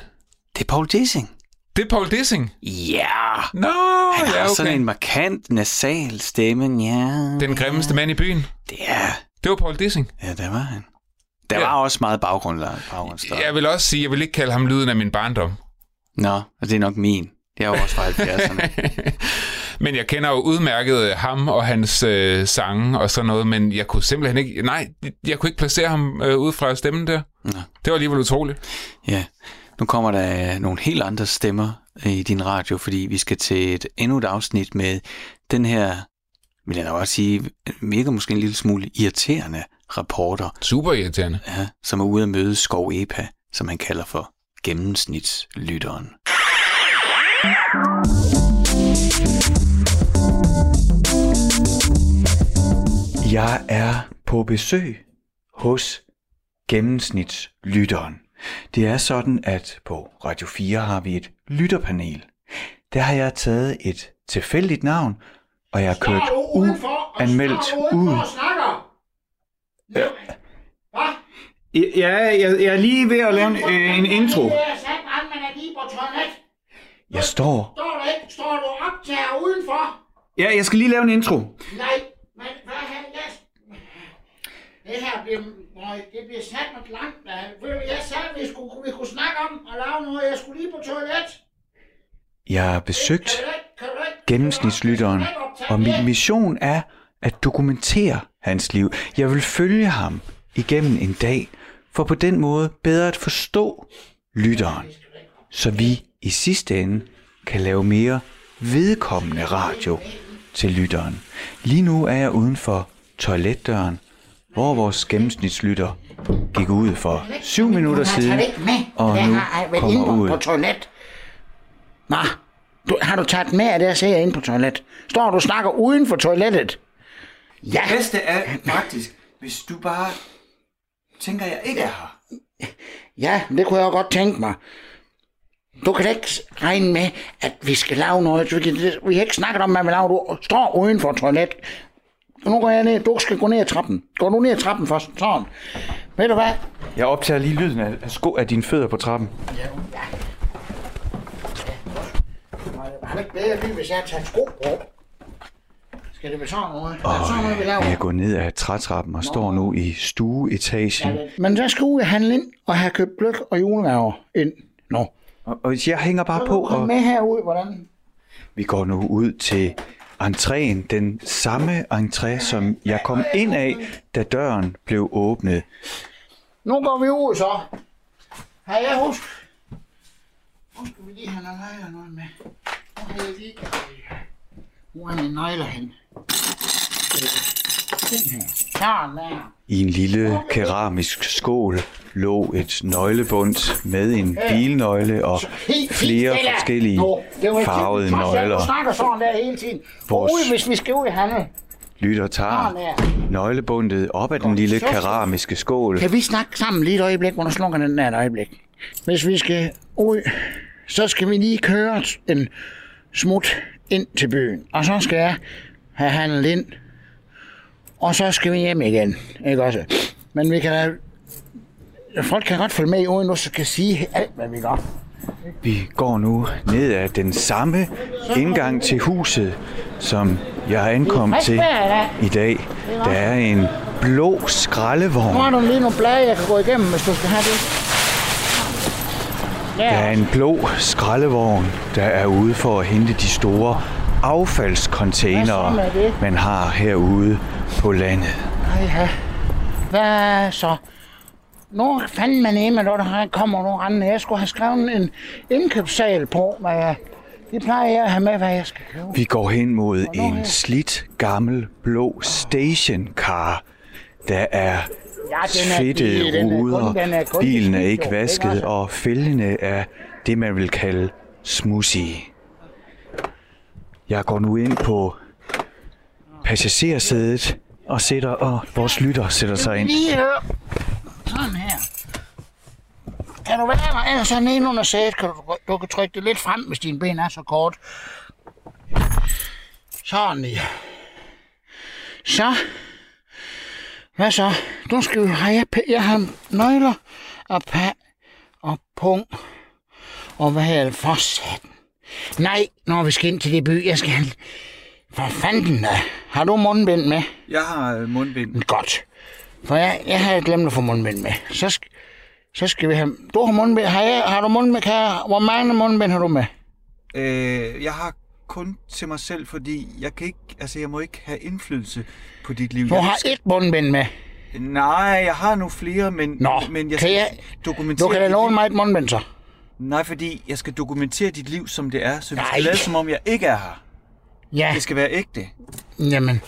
Det er Paul Dissing. Det er Paul Dissing. Ja! Nå, Han har ja, okay. sådan en markant, nasal stemme, ja. Den grimmeste mand i byen. Det er... Det var Paul Dissing. Ja, der var han. Der Ja. var også meget baggrund, baggrundsstøj. Jeg vil også sige, jeg vil ikke kalde ham lyden af min barndom. Nå, og det er nok min. Jeg er jo også fra 70'erne. <laughs> Men jeg kender jo udmærket ham og hans øh, sange og sådan noget, men jeg kunne simpelthen ikke... Nej, jeg kunne ikke placere ham øh, ud fra stemmen der. Nå. Det var alligevel utroligt. Ja, nu kommer der nogle helt andre stemmer i din radio, fordi vi skal til et endnu et afsnit med den her, vil jeg da også sige, virker måske en lille smule irriterende reporter, Super irriterende. ja, som er ude at møde Skov Epa, som han kalder for gennemsnitslytteren. Jeg er på besøg hos gennemsnitslytteren. Det er sådan, at på Radio 4 har vi et lytterpanel. Der har jeg taget et tilfældigt navn, og jeg har kørt uanmeldt ud. Ja, jeg, jeg er lige ved at lave en, øh, en intro. Jeg står. Står der ikke? Står du optager udenfor? Ja, jeg skal lige lave en intro. Nej, men hvad har jeg... Det her. Nøj, det bliver sat med langt. da. Jeg sagde, at vi, skulle, vi kunne snakke om at lave noget. Jeg skulle lige på toilet. Jeg har besøgt gennemsnitslytteren, og min mission er at dokumentere hans liv. Jeg vil følge ham igennem en dag, for på den måde bedre at forstå lytteren, så vi i sidste ende kan lave mere vedkommende radio til lytteren. Lige nu er jeg uden for toiletdøren, hvor vores gennemsnitslytter gik ud for syv minutter siden, og jeg nu kommer ud. på toilet. Nå, du, har du taget med af det, jeg ser inde på toilet? Står du og snakker uden for toilettet? Ja, bedste er faktisk, hvis du bare tænker, jeg ikke er her. ja, det kunne jeg godt tænke mig. Du kan da ikke regne med, at vi skal lave noget. Vi har ikke snakket om, hvad vi laver. Du står uden for toilet. Nu går jeg ned. Du skal gå ned ad trappen. Går du ned ad trappen først? Sådan. Ved du hvad? Jeg optager lige lyden af, sko af dine fødder på trappen. Var det ikke bedre lige, hvis jeg tager sko på? Skal det være sådan noget? Er det sådan noget, vi laver? Jeg går ned ad trætrappen og står nu i stueetagen. Men så skal jeg handle ind og have købt gløk og julegaver ind. Nå. Og, og jeg hænger bare på, Kom og med herud, hvordan? vi går nu ud til entréen. Den samme entré, som jeg kom ind af, da døren blev åbnet. Nu går vi ud så. Har jeg husk? Nu skal vi lige have nøgler og noget med. Nu har jeg lige... Hvor er mine nøgler hen? I en lille keramisk skål lå et nøglebund med en bilnøgle og flere forskellige farvede nøgler. Du snakker sådan der hele tiden. Gå Vores- ud, hvis vi skal ud i handel. Lytter tager nøglebundet op af den lille keramiske skål. Kan vi snakke sammen lige et øjeblik, hvor du slukker den der et øjeblik? Hvis vi skal ud, så skal vi lige køre en smut ind til byen. Og så skal jeg have handlet ind. Og så skal vi hjem igen. Ikke også? Men vi kan. Folk kan godt følge med, uden du skal sige alt, hvad vi gør. Vi går nu ned ad den samme indgang til huset, som jeg ankom til i dag. Der er en blå Nu har skraldevogn. du lige nogle blade, jeg kan gå igennem, hvis du skal have det. Der er en blå skraldevogn, der er ude for at hente de store affaldscontainere, man har herude på landet. Ej, ja. Hvad så? Nu fanden man nemme, når der her kommer nu rendende. Jeg skulle have skrevet en indkøbssal på, hvad jeg... Det plejer jeg at have med, hvad jeg skal købe. Vi går hen mod Hvornår en her? slidt gammel blå stationcar. Der er Ja, den er fedtede den er ruder, den er kun bilen er ikke ikke vasket, og fældene er det, man vil kalde smudsige. Jeg går nu ind på passagersædet og sætter, og vores lytter sætter sig ind. Lige hør. Sådan her. Kan du være der? Ellers sådan nede under sædet, kan du, du kan trykke det lidt frem, hvis dine ben er så kort. Sådan lige. Så. Hvad så? Nu skal vi have, jeg, jeg har nøgler og pa og pung. Og hvad er det for satan? Nej, når vi skal ind til det by, jeg skal. For fanden da. Har du mundbind med? Jeg har mundbind. Godt. For jeg, jeg havde glemt at få mundbind med. Så, sk- så skal vi have... Du har mundbind. Har, jeg, har du mundbind? Kan jeg, hvor mange mundbind har du med? Øh, jeg har kun til mig selv, fordi jeg kan ikke, altså jeg må ikke have indflydelse på dit liv. Du har et mundbind med. Nej, jeg har nu flere, men, Nå, men jeg kan skal jeg- dokumentere Du kan da låne mig et mundbind, så. Nej, fordi jeg skal dokumentere dit liv, som det er, så vi Nej. skal lade som om, jeg ikke er her. Ja, Det skal være ægte. jamen.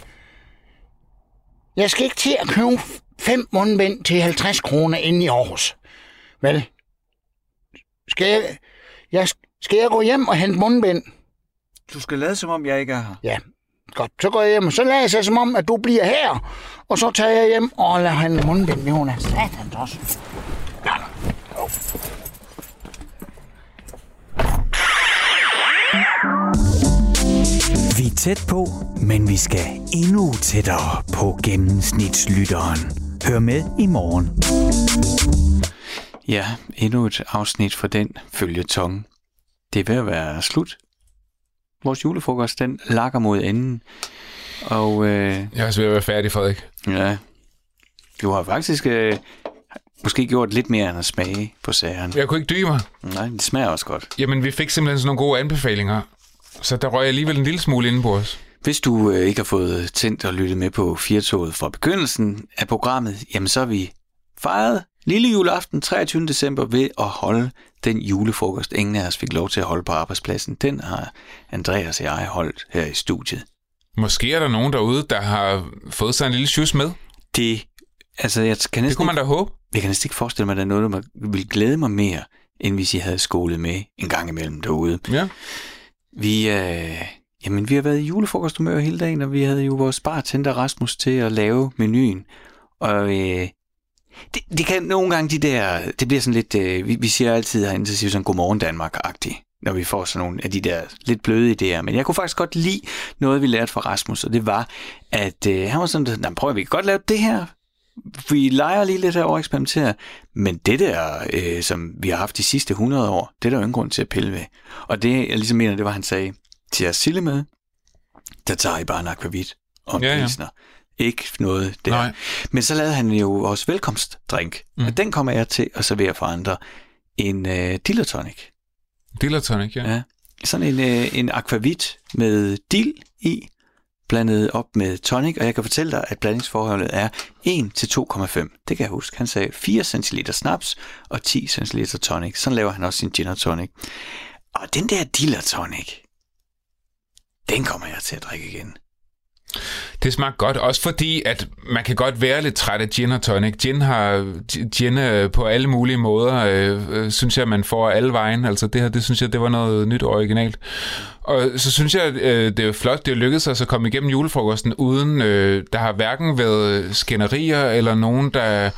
Jeg skal ikke til at købe fem mundbind til 50 kroner inde i Aarhus. Vel? Skal jeg, jeg, skal jeg gå hjem og hente mundbind? Du skal lade som om, jeg ikke er her. Ja, godt. Så går jeg hjem, og så lader jeg sig som om, at du bliver her. Og så tager jeg hjem og lader han mundbind med hun er satans også. Ja, jo. Tæt på, men vi skal endnu tættere på gennemsnitslytteren. Hør med i morgen. Ja, endnu et afsnit for den følgetong. Det er ved at være slut. Vores julefrokost, den lakker mod enden. Og øh, Jeg er svært at være færdig, Frederik. ja, du har faktisk øh, måske gjort lidt mere end at smage på sageren. Jeg kunne ikke dybe mig. Nej, det smager også godt. Jamen, vi fik simpelthen sådan nogle gode anbefalinger. Så der røg jeg alligevel en lille smule inde på os. Hvis du øh, ikke har fået tændt og lyttet med på Firtoget fra begyndelsen af programmet, jamen så har vi fejret lille juleaften 23. december ved at holde den julefrokost, ingen af os fik lov til at holde på arbejdspladsen. Den har Andreas og jeg holdt her i studiet. Måske er der nogen derude, der har fået sig en lille sjus med. Det, altså jeg kan Det næsten, kunne man da håbe. jeg kan næsten ikke forestille mig, at der er noget, der vil glæde mig mere, end hvis I havde skolet med en gang imellem derude. Ja. Vi, øh, jamen, vi har været i julefrokosthumør hele dagen, og vi havde jo vores bartender Rasmus til at lave menuen. Og øh, det, det kan nogle gange de der, det bliver sådan lidt, øh, vi, vi siger altid herinde, så siger vi sådan godmorgen Danmark-agtigt, når vi får sådan nogle af de der lidt bløde idéer. Men jeg kunne faktisk godt lide noget, vi lærte fra Rasmus, og det var, at øh, han var sådan, prøv at vi kan godt lave det her. Vi leger lige lidt her og eksperimenterer, men det der, øh, som vi har haft de sidste 100 år, det er der jo ingen grund til at pille ved. Og det, jeg ligesom mener, det var, han sagde, til jeres sille med, der tager I bare en akvavit og en Ja, ja, ja. pilsner. Ikke noget der. Nej. Men så lavede han jo også velkomstdrink, mm. Og den kommer jeg til at servere for andre. En øh, dill tonic. Dilla tonic, ja. Ja. Sådan en, øh, en aquavit med dill i, blandet op med tonic, og jeg kan fortælle dig, at blandingsforholdet er 1 til 2,5. Det kan jeg huske. Han sagde 4 cl snaps og 10 cl tonic. Sådan laver han også sin gin og tonic. Og den der dill tonic, den kommer jeg til at drikke igen. Det smagte godt, også fordi, at man kan godt være lidt træt af gin og tonic. Gin har gin øh, på alle mulige måder, øh, øh, synes jeg, man får alle vejen. Altså det her, det synes jeg, det var noget nyt og originalt. Og så synes jeg, øh, det er flot, det er lykkedes os at komme igennem julefrokosten, uden øh, der har hverken været skænderier, eller nogen, der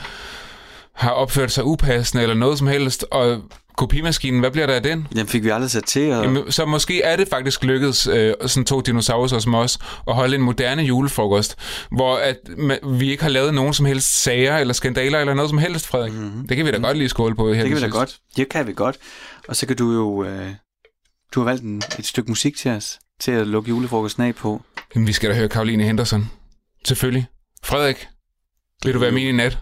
har opført sig upassende, eller noget som helst. Og kopimaskinen, hvad bliver der af den? Den fik vi aldrig sat til, og Jamen, så måske er det faktisk lykkedes, øh, sådan to dinosaurer som os, at holde en moderne julefrokost, hvor at, ma- vi ikke har lavet nogen som helst sager eller skandaler eller noget som helst, Frederik. Mm-hmm. Det kan vi da godt lige skåle på her. Det kan vi da godt. Det kan vi godt. Og så kan du jo... Øh, du har valgt en, et stykke musik til os, til at lukke julefrokosten af på. Jamen, vi skal da høre Karoline Henderson. Selvfølgelig. Frederik, vil du være min i nat?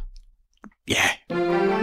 Ja, Vil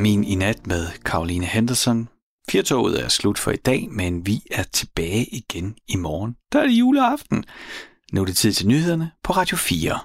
min i nat med Karoline Henderson? Firtoget er slut for i dag, men vi er tilbage igen i morgen. Der er det juleaften. Nu er det tid til nyhederne på Radio 4.